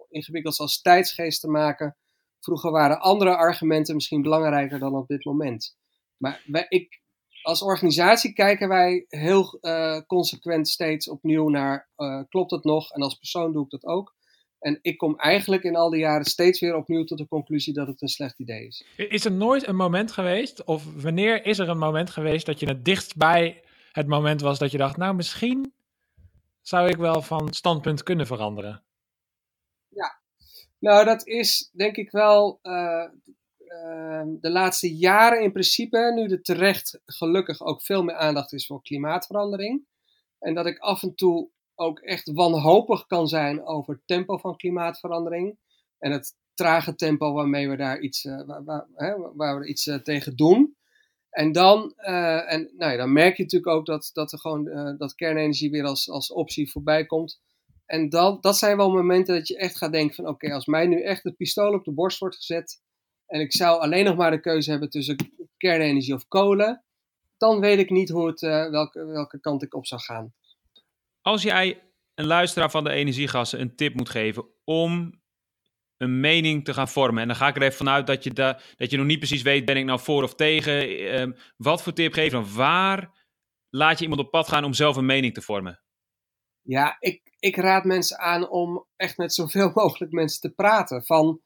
Speaker 5: ingewikkelds als tijdsgeest te maken. Vroeger waren andere argumenten misschien belangrijker dan op dit moment. Maar wij, ik, als organisatie kijken wij heel eh, consequent steeds opnieuw naar, eh, klopt het nog? En als persoon doe ik dat ook. En ik kom eigenlijk in al die jaren steeds weer opnieuw tot de conclusie dat het een slecht idee is.
Speaker 1: Is er nooit een moment geweest, of wanneer is er een moment geweest dat je het dichtst bij het moment was dat je dacht, nou misschien zou ik wel van standpunt kunnen veranderen?
Speaker 5: Nou, dat is denk ik wel eh, eh, de laatste jaren in principe, nu er terecht gelukkig ook veel meer aandacht is voor klimaatverandering. En dat ik af en toe ook echt wanhopig kan zijn over het tempo van klimaatverandering. En het trage tempo waarmee we daar iets, eh, hè, waar we iets eh, tegen doen. En dan, eh, en, nou ja, dan merk je natuurlijk ook dat, dat, er gewoon, eh, dat kernenergie weer als, als optie voorbij komt. en dat, dat zijn wel momenten dat je echt gaat denken van oké, als mij nu echt het pistool op de borst wordt gezet en ik zou alleen nog maar de keuze hebben tussen kernenergie of kolen, dan weet ik niet hoe het, uh, welke, welke kant ik op zou gaan.
Speaker 3: Als jij een luisteraar van de energiegassen een tip moet geven om een mening te gaan vormen. En dan ga ik er even vanuit dat je, da dat je nog niet precies weet, ben ik nou voor of tegen? Uh, wat voor tip geef dan? Waar laat je iemand op pad gaan om zelf een mening te vormen?
Speaker 5: Ja, ik, ik raad mensen aan om echt met zoveel mogelijk mensen te praten. Van,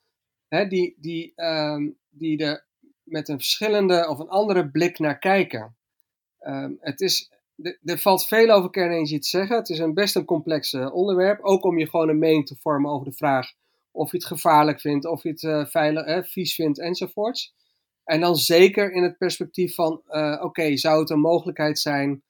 Speaker 5: hè, die, die, uh, die er met een verschillende of een andere blik naar kijken. Um, het is, er valt veel over kernenergie te zeggen. Het is een best een complex uh, onderwerp. Ook om je gewoon een mening te vormen over de vraag of je het gevaarlijk vindt, of je het uh, veilig, eh, vies vindt enzovoorts. En dan zeker in het perspectief van, uh, oké, okay, zou het een mogelijkheid zijn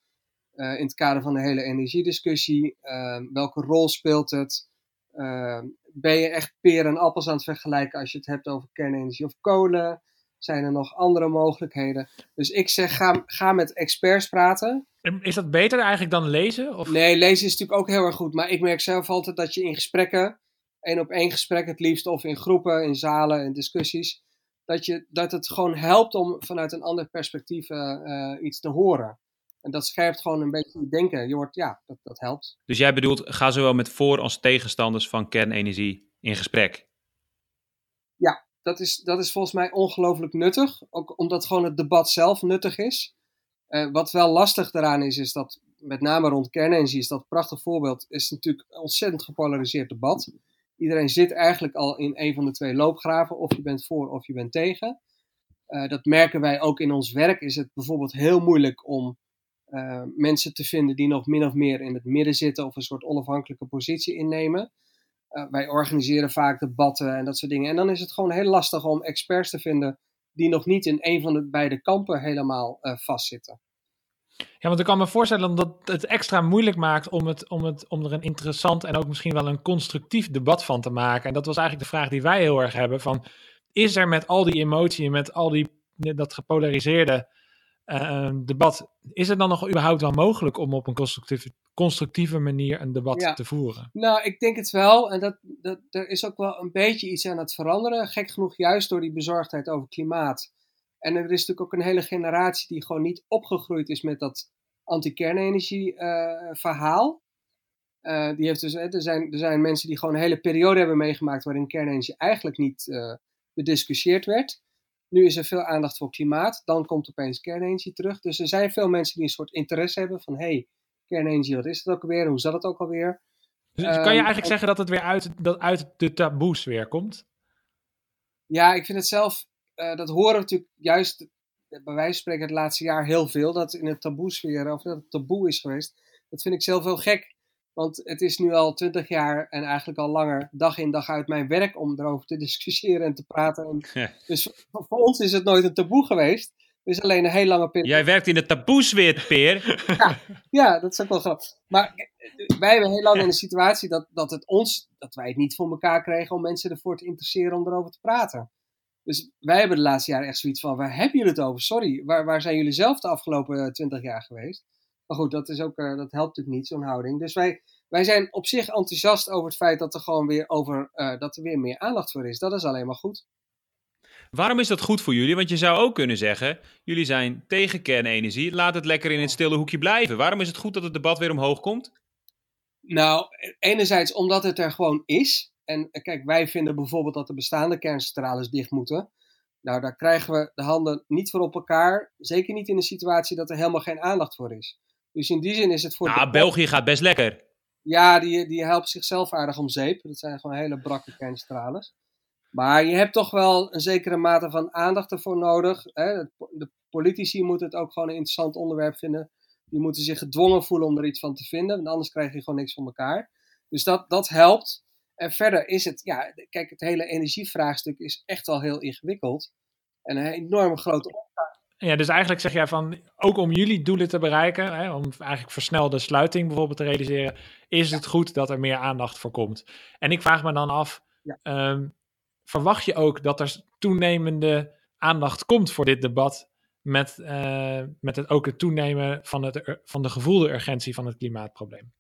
Speaker 5: uh, in het kader van de hele energiediscussie? Uh, welke rol speelt het? Ehm, ben je echt peren en appels aan het vergelijken als je het hebt over kernenergie of kolen? Zijn er nog andere mogelijkheden? Dus ik zeg, ga, ga met experts praten.
Speaker 1: Is dat beter eigenlijk dan lezen? Of?
Speaker 5: Nee, lezen is natuurlijk ook heel erg goed. Maar ik merk zelf altijd dat je in gesprekken één op één gesprek het liefst, of in groepen, in zalen, in discussies, dat, je, dat het gewoon helpt om vanuit een ander perspectief uh, uh, iets te horen. En dat scherpt gewoon een beetje je denken. Je wordt, ja, dat, dat helpt.
Speaker 3: Dus jij bedoelt, ga zowel met voor- als tegenstanders van kernenergie in gesprek?
Speaker 5: Ja, dat is, dat is volgens mij ongelooflijk nuttig. Ook omdat gewoon het debat zelf nuttig is. Uh, wat wel lastig daaraan is, is dat met name rond kernenergie is dat een prachtig voorbeeld, is natuurlijk een ontzettend gepolariseerd debat. Iedereen zit eigenlijk al in een van de twee loopgraven, of je bent voor of je bent tegen. Uh, dat merken wij ook in ons werk. Is het bijvoorbeeld heel moeilijk om uh, mensen te vinden die nog min of meer in het midden zitten of een soort onafhankelijke positie innemen. Uh, wij organiseren vaak debatten en dat soort dingen. En dan is het gewoon heel lastig om experts te vinden die nog niet in een van de beide kampen helemaal vastzitten.
Speaker 1: Ja, want ik kan me voorstellen dat het extra moeilijk maakt om, het, om, het, om er een interessant en ook misschien wel een constructief debat van te maken. En dat was eigenlijk de vraag die wij heel erg hebben: van, is er met al die emotie en met al die, dat gepolariseerde uh, debat, is het dan nog überhaupt wel mogelijk om op een constructieve, constructieve manier een debat ja. te voeren?
Speaker 5: Nou, ik denk het wel. En dat, dat, er is ook wel een beetje iets aan het veranderen. Gek genoeg, juist door die bezorgdheid over klimaat en er is natuurlijk ook een hele generatie die gewoon niet opgegroeid is met dat anti-kernenergie uh, verhaal. Uh, die heeft dus, er, zijn, er zijn mensen die gewoon een hele periode hebben meegemaakt waarin kernenergie eigenlijk niet uh, bediscussieerd werd. Nu is er veel aandacht voor klimaat, dan komt opeens kernenergie terug. Dus er zijn veel mensen die een soort interesse hebben van, hey, kernenergie, wat is het ook alweer? Hoe zat het ook alweer?
Speaker 1: Dus kan je eigenlijk um, zeggen dat het weer uit, dat uit de taboes weer komt?
Speaker 5: Ja, ik vind het zelf uh, dat horen we natuurlijk juist bij wijze van spreken het laatste jaar heel veel. Dat in het taboesfeer, of dat het taboe is geweest. Dat vind ik zelf heel gek. Want het is nu al twintig jaar en eigenlijk al langer dag in dag uit mijn werk om erover te discussiëren en te praten. En ja. Dus voor, voor ons is het nooit een taboe geweest. Het is alleen een heel lange periode.
Speaker 3: Jij werkt in de taboesfeer, Peer.
Speaker 5: ja, ja, dat is ook wel grappig. Maar wij hebben heel lang in de situatie dat, dat, het ons, dat wij het niet voor elkaar kregen om mensen ervoor te interesseren om erover te praten. Dus wij hebben de laatste jaren echt zoiets van, waar hebben jullie het over? Sorry, waar, waar zijn jullie zelf de afgelopen twintig jaar geweest? Maar goed, dat, is ook, uh, dat helpt natuurlijk niet, zo'n houding. Dus wij, wij zijn op zich enthousiast over het feit dat er gewoon weer, over, uh, dat er weer meer aandacht voor is. Dat is alleen maar goed.
Speaker 3: Waarom is dat goed voor jullie? Want je zou ook kunnen zeggen, jullie zijn tegen kernenergie, laat het lekker in het stille hoekje blijven. Waarom is het goed dat het debat weer omhoog komt?
Speaker 5: Nou, enerzijds omdat het er gewoon is. En eh, kijk, wij vinden bijvoorbeeld dat de bestaande kerncentrales dicht moeten. Nou, daar krijgen we de handen niet voor op elkaar. Zeker niet in een situatie dat er helemaal geen aandacht voor is. Dus in die zin is het voor.
Speaker 3: Nou, de... België gaat best lekker.
Speaker 5: Ja, die, die helpt zichzelf aardig om zeep. Dat zijn gewoon hele brakke kerncentrales. Maar je hebt toch wel een zekere mate van aandacht ervoor nodig. Hè? De politici moeten het ook gewoon een interessant onderwerp vinden. Die moeten zich gedwongen voelen om er iets van te vinden. Want anders krijg je gewoon niks van elkaar. Dus dat, dat helpt. En verder is het, ja, kijk, het hele energievraagstuk is echt wel heel ingewikkeld. En een enorm grote
Speaker 1: ja, dus eigenlijk zeg jij van, ook om jullie doelen te bereiken, hè, om eigenlijk versnelde sluiting bijvoorbeeld te realiseren, is het goed dat er meer aandacht voor komt. En ik vraag me dan af, ja. um, verwacht je ook dat er toenemende aandacht komt voor dit debat met, uh, met het, ook het toenemen van, het, van de gevoelde urgentie van het klimaatprobleem?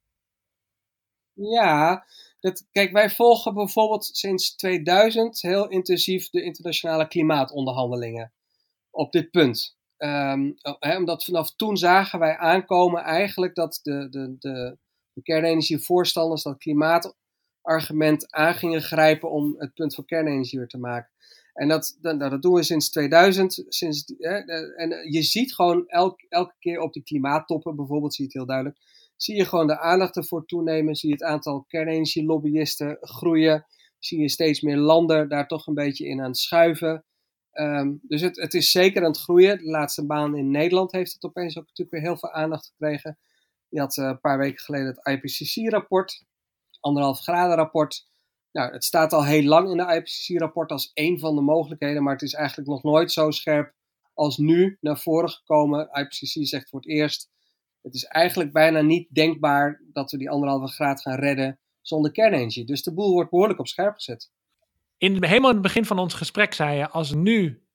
Speaker 5: Ja, dat, kijk, wij volgen bijvoorbeeld sinds 2000 heel intensief de internationale klimaatonderhandelingen op dit punt. Um, omdat vanaf toen zagen wij aankomen eigenlijk dat de, de, de, de kernenergievoorstanders dat klimaatargument aan gingen grijpen om het punt van kernenergie weer te maken. En dat, nou, dat doen we sinds 2000. Sinds, en je ziet gewoon elk, elke keer op die klimaattoppen bijvoorbeeld, zie je het heel duidelijk, zie je gewoon de aandacht ervoor toenemen. Zie je het aantal kernenergielobbyisten groeien. Zie je steeds meer landen daar toch een beetje in aan het schuiven. Um, dus het, het is zeker aan het groeien. De laatste baan in Nederland heeft het opeens ook natuurlijk weer heel veel aandacht gekregen. Je had uh, een paar weken geleden het IPCC-rapport, anderhalf graden rapport. Nou, het staat al heel lang in de IPCC-rapport als één van de mogelijkheden, maar het is eigenlijk nog nooit zo scherp als nu naar voren gekomen. IPCC zegt voor het eerst, het is eigenlijk bijna niet denkbaar dat we die anderhalve graad gaan redden zonder kernenergie. Dus de boel wordt behoorlijk op scherp gezet.
Speaker 1: In, helemaal in het begin van ons gesprek zei je, als nu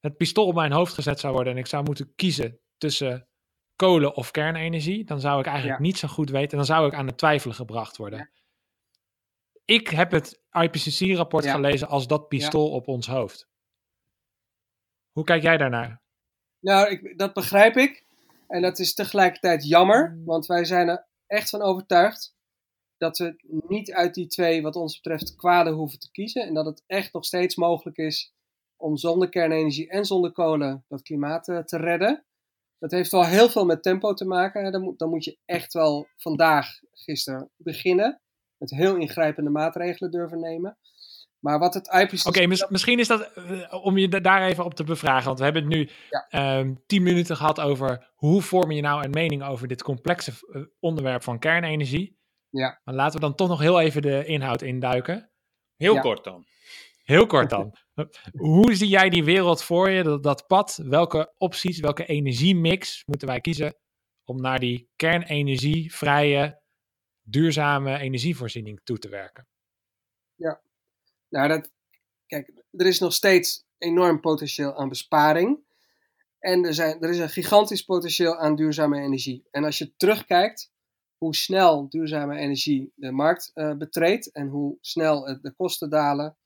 Speaker 1: het pistool op mijn hoofd gezet zou worden en ik zou moeten kiezen tussen kolen of kernenergie, dan zou ik eigenlijk niet zo goed weten. Dan zou ik aan het twijfelen gebracht worden. Ik heb het IPCC-rapport gelezen als dat pistool op ons hoofd. Hoe kijk jij daarnaar?
Speaker 5: Nou, ik, dat begrijp ik. En dat is tegelijkertijd jammer, want wij zijn er echt van overtuigd dat we niet uit die twee, wat ons betreft, kwaden hoeven te kiezen. En dat het echt nog steeds mogelijk is om zonder kernenergie en zonder kolen dat klimaat eh, te redden. Dat heeft wel heel veel met tempo te maken. Dan moet, dan moet je echt wel vandaag, gisteren, beginnen. Met heel ingrijpende maatregelen durven nemen. Maar wat het IPCC...
Speaker 1: Oké, misschien is dat, uh, om je daar even op te bevragen, want we hebben het nu ja. um, tien minuten gehad over hoe vorm je nou een mening over dit complexe uh, onderwerp van kernenergie.
Speaker 5: Ja.
Speaker 1: Maar laten we dan toch nog heel even de inhoud induiken.
Speaker 2: Heel ja. kort dan.
Speaker 1: Heel kort dan. hoe zie jij die wereld voor je, dat, dat pad? Welke opties, welke energiemix moeten wij kiezen om naar die kernenergievrije, duurzame energievoorziening toe te werken?
Speaker 5: Ja, nou, dat, kijk, er is nog steeds enorm potentieel aan besparing. En er, zijn, er is een gigantisch potentieel aan duurzame energie. En als je terugkijkt hoe snel duurzame energie de markt uh, betreedt en hoe snel de kosten dalen,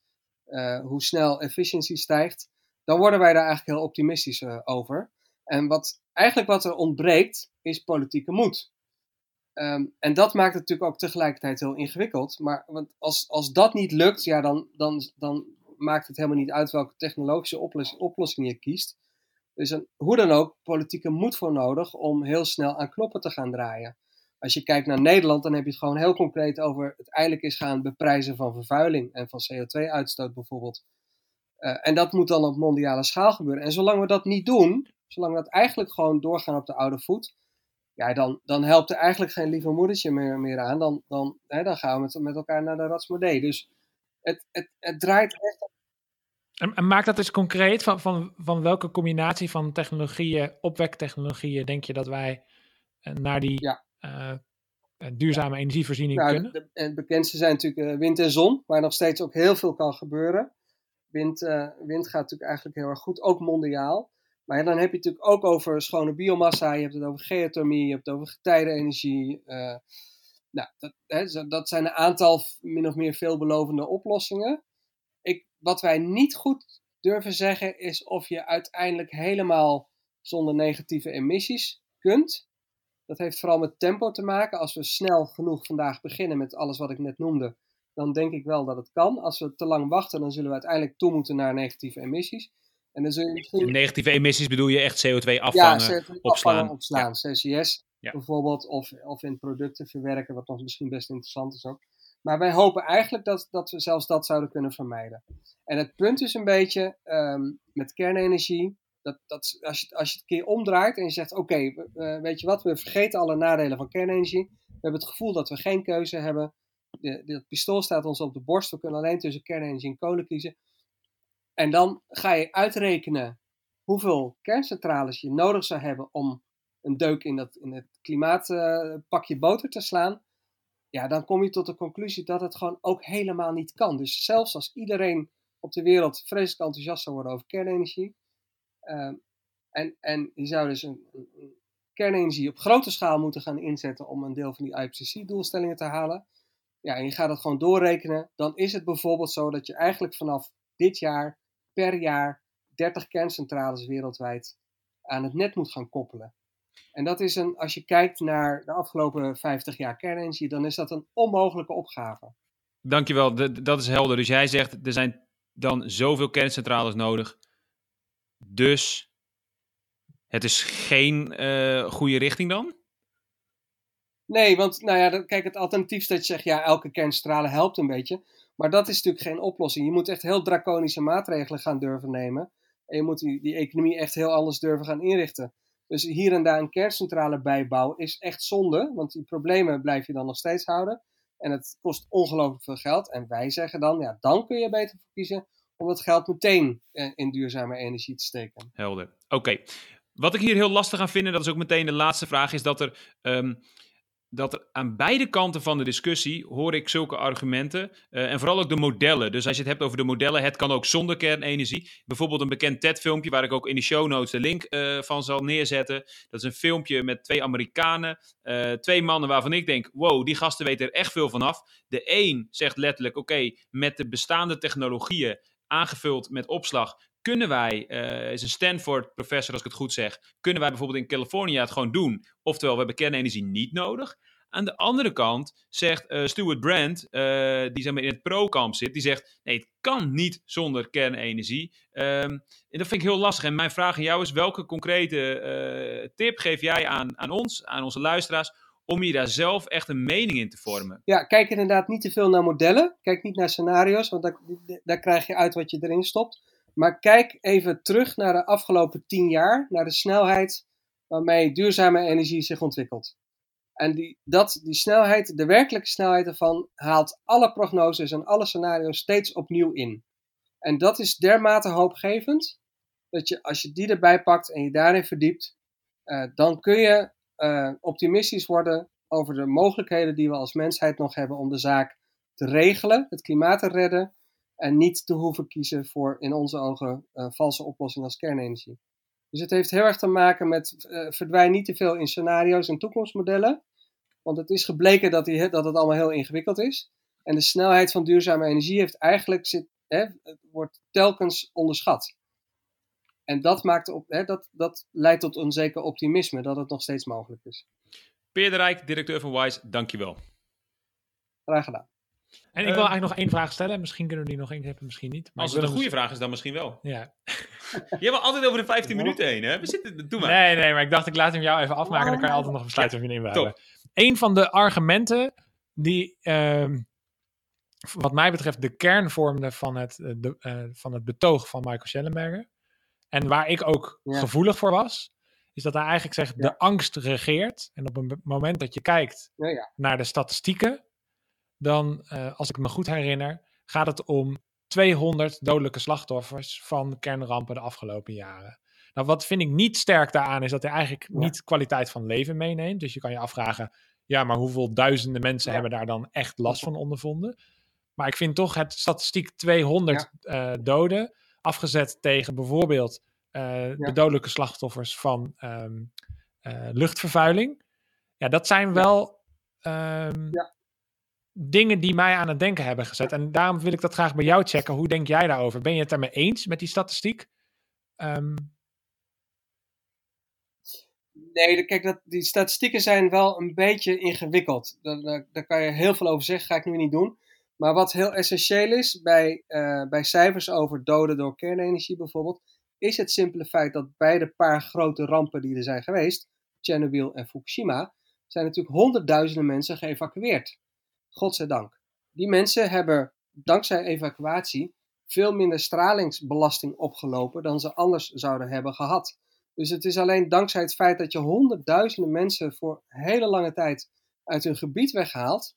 Speaker 5: uh, hoe snel efficiëntie stijgt, dan worden wij daar eigenlijk heel optimistisch over. En wat, eigenlijk wat er ontbreekt, is politieke moed. Um, en dat maakt het natuurlijk ook tegelijkertijd heel ingewikkeld. Maar want als, als dat niet lukt, ja, dan, dan, dan maakt het helemaal niet uit welke technologische oplossing, je kiest. Is een, hoe dan ook politieke moed voor nodig om heel snel aan knoppen te gaan draaien. Als je kijkt naar Nederland, dan heb je het gewoon heel concreet over het eindelijk is gaan beprijzen van vervuiling en van CO2-uitstoot bijvoorbeeld. Uh, en dat moet dan op mondiale schaal gebeuren. En zolang we dat niet doen, zolang we dat eigenlijk gewoon doorgaan op de oude voet, ja, dan, dan helpt er eigenlijk geen lieve moedertje meer, meer aan. Dan, dan, hè, dan gaan we met, met elkaar naar de Ratsmodee. Dus het, het, het draait echt.
Speaker 1: En, en maak dat eens concreet. Van, van, van welke combinatie van technologieën, opwektechnologieën, denk je dat wij eh, naar die ja. uh, duurzame energievoorziening
Speaker 5: nou,
Speaker 1: kunnen?
Speaker 5: De, het bekendste zijn natuurlijk wind en zon, waar nog steeds ook heel veel kan gebeuren. Wind, wind gaat natuurlijk eigenlijk heel erg goed, ook mondiaal. Maar dan heb je natuurlijk ook over schone biomassa, je hebt het over geothermie, je hebt het over getijdenenergie. Uh, nou, dat, hè, dat zijn een aantal min of meer veelbelovende oplossingen. Ik, wat wij niet goed durven zeggen is of je uiteindelijk helemaal zonder negatieve emissies kunt. Dat heeft vooral met tempo te maken. Als we snel genoeg vandaag beginnen met alles wat ik net noemde, dan denk ik wel dat het kan. Als we te lang wachten, dan zullen we uiteindelijk toe moeten naar negatieve emissies. En dan zul je misschien...
Speaker 2: Negatieve emissies bedoel je echt CO2 afvangen,
Speaker 5: ja, CO2
Speaker 2: opslaan?
Speaker 5: opslaan, ja. CCS ja. bijvoorbeeld, of, of in producten verwerken, wat nog misschien best interessant is ook. Maar wij hopen eigenlijk dat, dat we zelfs dat zouden kunnen vermijden. En het punt is een beetje um, met kernenergie, dat, dat als, je, als je het een keer omdraait en je zegt, oké, okay, uh, weet je wat, we vergeten alle nadelen van kernenergie. We hebben het gevoel dat we geen keuze hebben. De, pistool staat ons op de borst, we kunnen alleen tussen kernenergie en kolen kiezen. En dan ga je uitrekenen hoeveel kerncentrales je nodig zou hebben om een deuk in, dat, in het klimaatpakje uh, boter te slaan. Ja, dan kom je tot de conclusie dat het gewoon ook helemaal niet kan. Dus zelfs als iedereen op de wereld vreselijk enthousiast zou worden over kernenergie. Uh, en, en je zou dus een, kernenergie op grote schaal moeten gaan inzetten om een deel van die IPCC-doelstellingen te halen. ja, en je gaat het gewoon doorrekenen, dan is het bijvoorbeeld zo dat je eigenlijk vanaf dit jaar per jaar 30 kerncentrales wereldwijd aan het net moet gaan koppelen. En dat is een, als je kijkt naar de afgelopen 50 jaar kernenergie, dan is dat een onmogelijke opgave.
Speaker 3: Dankjewel, D dat is helder. Dus jij zegt, er zijn dan zoveel kerncentrales nodig. Dus het is geen uh, goede richting dan?
Speaker 5: Nee, want nou ja, kijk, het alternatief is dat je zegt, ja, elke kerncentrale helpt een beetje. Maar dat is natuurlijk geen oplossing. Je moet echt heel draconische maatregelen gaan durven nemen. En je moet die, die economie echt heel anders durven gaan inrichten. Dus hier en daar een kerncentrale bijbouwen is echt zonde, want die problemen blijf je dan nog steeds houden. En het kost ongelooflijk veel geld. En wij zeggen dan, ja, dan kun je beter voor kiezen om dat geld meteen eh, in duurzame energie te steken.
Speaker 3: Helder. Oké. Wat ik hier heel lastig aan vind, dat is ook meteen de laatste vraag, is dat er um, dat er aan beide kanten van de discussie hoor ik zulke argumenten. Uh, en vooral ook de modellen. Dus als je het hebt over de modellen, het kan ook zonder kernenergie. Bijvoorbeeld een bekend TED-filmpje waar ik ook in de show notes de link uh, van zal neerzetten. Dat is een filmpje met twee Amerikanen. Uh, twee mannen waarvan ik denk, wow, die gasten weten er echt veel van af. De een zegt letterlijk, oké, met de bestaande technologieën aangevuld met opslag kunnen wij, uh, is een Stanford-professor als ik het goed zeg, kunnen wij bijvoorbeeld in Californië het gewoon doen? Oftewel, we hebben kernenergie niet nodig. Aan de andere kant zegt uh, Stuart Brand, uh, die zeg in het pro-kamp zit, die zegt: nee, het kan niet zonder kernenergie. Um, en dat vind ik heel lastig. En mijn vraag aan jou is: welke concrete tip geef jij aan, aan ons, aan onze luisteraars, om je daar zelf echt een mening in te vormen?
Speaker 5: Ja, kijk inderdaad niet te veel naar modellen. Kijk niet naar scenario's, want daar, daar krijg je uit wat je erin stopt. Maar kijk even terug naar de afgelopen tien jaar, naar de snelheid waarmee duurzame energie zich ontwikkelt. En die, dat, die snelheid, de werkelijke snelheid ervan, haalt alle prognoses en alle scenario's steeds opnieuw in. En dat is dermate hoopgevend, dat je als je die erbij pakt en je daarin verdiept, uh, dan kun je uh, optimistisch worden over de mogelijkheden die we als mensheid nog hebben om de zaak te regelen, het klimaat te redden en niet te hoeven kiezen voor in onze ogen uh, valse oplossingen als kernenergie. Dus het heeft heel erg te maken met uh, verdwijn niet te veel in scenario's en toekomstmodellen. Want het is gebleken dat, die, dat het allemaal heel ingewikkeld is. En de snelheid van duurzame energie heeft eigenlijk zit, hè, wordt telkens onderschat. En dat, maakt op, hè, dat, dat leidt tot een zeker optimisme dat het nog steeds mogelijk is.
Speaker 3: Peer de Rijk, directeur van WISE, dankjewel.
Speaker 5: Graag gedaan.
Speaker 1: En ik wil eigenlijk nog één vraag stellen. Misschien kunnen we die nog één hebben, misschien niet.
Speaker 3: Maar Als het een goede vraag is, dan misschien wel.
Speaker 1: Ja.
Speaker 3: Je hebt altijd over de 15 minuten heen, hè? We zitten, doe maar.
Speaker 1: Nee, nee, maar ik dacht ik laat hem jou even afmaken. Dan kan je altijd nog besluiten of je hem in Een van de argumenten die, uh, wat mij betreft, de kern vormde van het, eh, de, uh, van het betoog van Michael Schellenberger. En waar ik ook ja. gevoelig voor was, is dat hij eigenlijk zegt: ja. de angst regeert. En op een moment dat je kijkt
Speaker 5: ja,
Speaker 1: naar de statistieken, dan, uh, als ik me goed herinner, gaat het om 200 dodelijke slachtoffers van kernrampen de afgelopen jaren. Nou, wat vind ik niet sterk daaraan is dat hij eigenlijk ja. niet kwaliteit van leven meeneemt. Dus je kan je afvragen, ja, maar hoeveel duizenden mensen ja. hebben daar dan echt last van ondervonden? Maar ik vind toch het statistiek 200 ja. uh, doden, afgezet tegen bijvoorbeeld uh, de dodelijke slachtoffers van um, uh, luchtvervuiling. Ja, dat zijn wel um, dingen die mij aan het denken hebben gezet. En daarom wil ik dat graag bij jou checken. Hoe denk jij daarover? Ben je het daarmee eens met die statistiek? Um...
Speaker 5: Nee, kijk, dat, die statistieken zijn wel een beetje ingewikkeld. Daar, daar, kan je heel veel over zeggen, ga ik nu niet doen. Maar wat heel essentieel is bij, uh, bij cijfers over doden door kernenergie bijvoorbeeld, is het simpele feit dat bij de paar grote rampen die er zijn geweest, Chernobyl en Fukushima, zijn natuurlijk honderdduizenden mensen geëvacueerd. Godzijdank. Die mensen hebben dankzij evacuatie veel minder stralingsbelasting opgelopen dan ze anders zouden hebben gehad. Dus het is alleen dankzij het feit dat je honderdduizenden mensen voor hele lange tijd uit hun gebied weghaalt,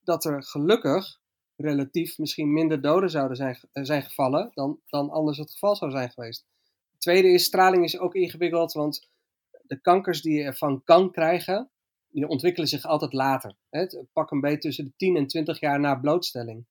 Speaker 5: dat er gelukkig relatief misschien minder doden zouden zijn, zijn gevallen dan, dan anders het geval zou zijn geweest. Tweede is, straling is ook ingewikkeld, want de kankers die je ervan kan krijgen, die ontwikkelen zich altijd later. Hè? Pak een beetje tussen de 10 en 20 jaar na blootstelling.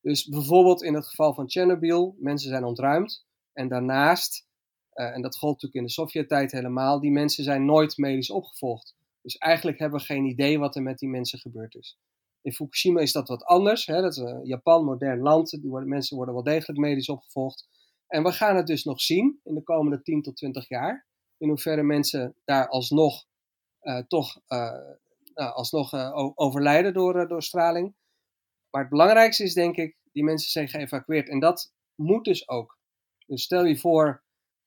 Speaker 5: Dus bijvoorbeeld in het geval van Chernobyl, mensen zijn ontruimd. En daarnaast, uh, en dat gold natuurlijk in de Sovjet-tijd helemaal, die mensen zijn nooit medisch opgevolgd. Dus eigenlijk hebben we geen idee wat er met die mensen gebeurd is. In Fukushima is dat wat anders. Hè? Dat een Japan, modern land. Die worden, mensen worden wel degelijk medisch opgevolgd. En we gaan het dus nog zien in de komende 10 tot 20 jaar. In hoeverre mensen daar alsnog toch uh, nou, alsnog uh, overlijden door, door straling. Maar het belangrijkste is denk ik, die mensen zijn geëvacueerd. En dat moet dus ook. Dus stel je voor,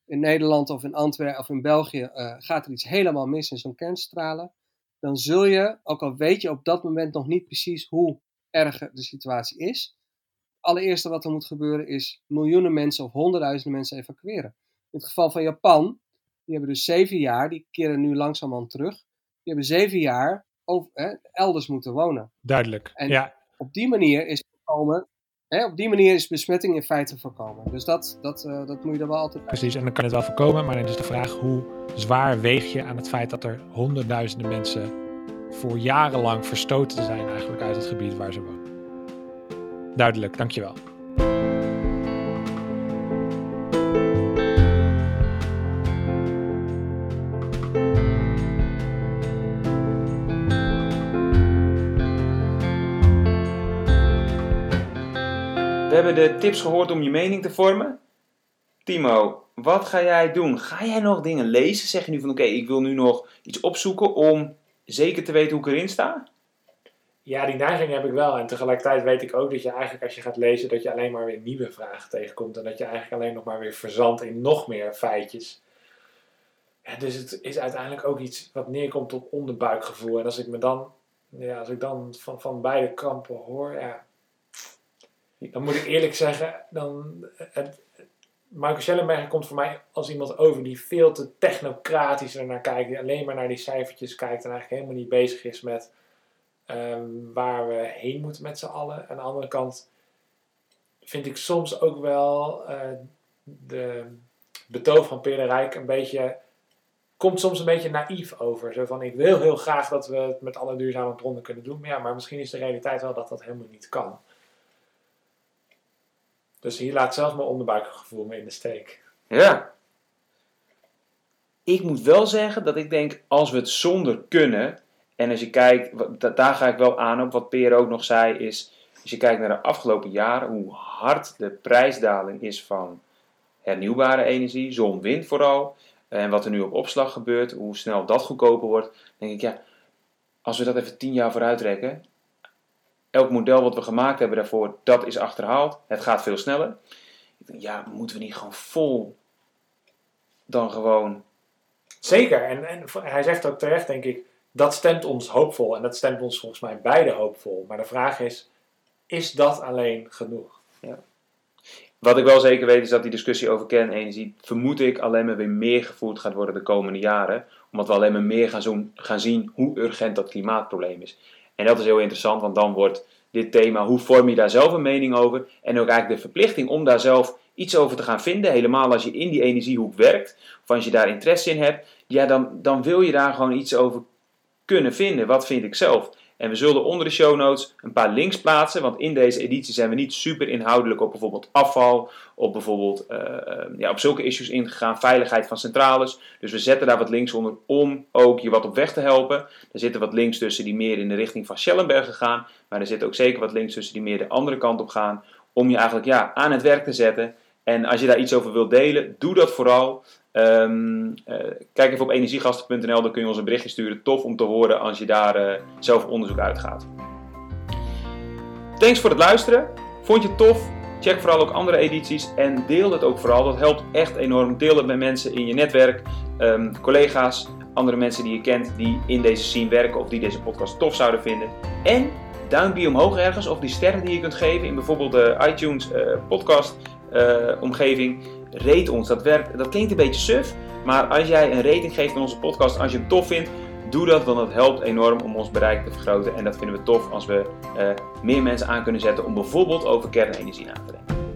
Speaker 5: in Nederland of in Antwerpen of in België gaat er iets helemaal mis in zo'n kernstralen. Dan zul je, ook al weet je op dat moment nog niet precies hoe erg de situatie is, allereerste wat er moet gebeuren is miljoenen mensen of honderdduizenden mensen evacueren. In het geval van Japan, die hebben dus zeven jaar, die keren nu langzamerhand terug, die hebben zeven jaar over, hè, elders moeten wonen.
Speaker 6: Duidelijk,
Speaker 5: en
Speaker 6: ja.
Speaker 5: op die manier is voorkomen, hè, op die manier is besmetting in feite voorkomen. Dus dat, dat, uh, dat moet je er wel altijd bij.
Speaker 6: Precies, en dan kan het wel voorkomen, maar dan is de vraag hoe zwaar weeg je aan het feit dat er honderdduizenden mensen voor jarenlang verstoten zijn eigenlijk uit het gebied waar ze wonen. Duidelijk, dankjewel.
Speaker 2: De tips gehoord om je mening te vormen. Timo, wat ga jij doen? Ga jij nog dingen lezen? Zeg je nu van oké, ik wil nu nog iets opzoeken om zeker te weten hoe ik erin sta?
Speaker 1: Ja, die neiging heb ik wel. En tegelijkertijd weet ik ook dat je eigenlijk als je gaat lezen, dat je alleen maar weer nieuwe vragen tegenkomt. En dat je eigenlijk alleen nog maar weer verzandt in nog meer feitjes. Ja, dus het is uiteindelijk ook iets wat neerkomt op onderbuikgevoel. En als ik me dan, ja, als ik dan van, van beide kampen hoor, ja, dan moet ik eerlijk zeggen, dan, het, Michael Schellenberger komt voor mij als iemand over die veel te technocratisch ernaar kijkt. Die alleen maar naar die cijfertjes kijkt en eigenlijk helemaal niet bezig is met Ehm, waar we heen moeten met z'n allen. Aan de andere kant vind ik soms ook wel uh, de betoog van Peer de Rijk een beetje, komt soms een beetje naïef over. Zo van, ik wil heel graag dat we het met alle duurzame bronnen kunnen doen. Maar ja, maar misschien is de realiteit wel dat dat helemaal niet kan. Dus hier laat zelfs mijn onderbuikgevoel me in de steek.
Speaker 2: Ja. Ik moet wel zeggen dat ik denk, als we het zonder kunnen, en als je kijkt, daar ga ik wel aan op wat Peer ook nog zei, is als je kijkt naar de afgelopen jaren, hoe hard de prijsdaling is van hernieuwbare energie, zon, wind vooral, en wat er nu op opslag gebeurt, hoe snel dat goedkoper wordt, denk ik ja, als we dat even tien jaar vooruit trekken, elk model wat we gemaakt hebben daarvoor, dat is achterhaald, het gaat veel sneller. Ik denk, ja, moeten we niet gewoon vol dan gewoon...
Speaker 1: Zeker, en, en hij zegt ook terecht, denk ik, dat stemt ons hoopvol en dat stemt ons volgens mij beide hoopvol. Maar de vraag is, is dat alleen genoeg?
Speaker 2: Ja. Wat ik wel zeker weet is dat die discussie over kernenergie, vermoed ik, alleen maar weer meer gevoerd gaat worden de komende jaren. Omdat we alleen maar meer gaan, zo gaan zien hoe urgent dat klimaatprobleem is. En dat is heel interessant, want dan wordt dit thema, hoe vorm je daar zelf een mening over? En ook eigenlijk de verplichting om daar zelf iets over te gaan vinden. Helemaal als je in die energiehoek werkt, of als je daar interesse in hebt. Ja, dan, dan wil je daar gewoon iets over kunnen vinden. Wat vind ik zelf? En we zullen onder de show notes een paar links plaatsen, want in deze editie zijn we niet super inhoudelijk op bijvoorbeeld afval, op bijvoorbeeld uh, ja, op zulke issues ingegaan, veiligheid van centrales. Dus we zetten daar wat links onder om ook je wat op weg te helpen. Er zitten wat links tussen die meer in de richting van Schellenberg gaan, maar er zitten ook zeker wat links tussen die meer de andere kant op gaan, om je eigenlijk ja, aan het werk te zetten. En als je daar iets over wilt delen, doe dat vooral. Um, uh, kijk even op energiegasten.nl, dan kun je ons een berichtje sturen. Tof om te horen als je daar uh, zelf onderzoek uitgaat. Thanks voor het luisteren. Vond je het tof? Check vooral ook andere edities en deel het ook vooral. Dat helpt echt enorm. Deel het met mensen in je netwerk, um, collega's, andere mensen die je kent die in deze scene werken of die deze podcast tof zouden vinden. En duimpje omhoog ergens of die sterren die je kunt geven in bijvoorbeeld de iTunes uh, podcast omgeving rate ons. Dat, werkt, dat klinkt een beetje suf, maar als jij een rating geeft aan onze podcast, als je het tof vindt, doe dat, want dat helpt enorm om ons bereik te vergroten. En dat vinden we tof als we uh, meer mensen aan kunnen zetten om bijvoorbeeld over kernenergie na te denken.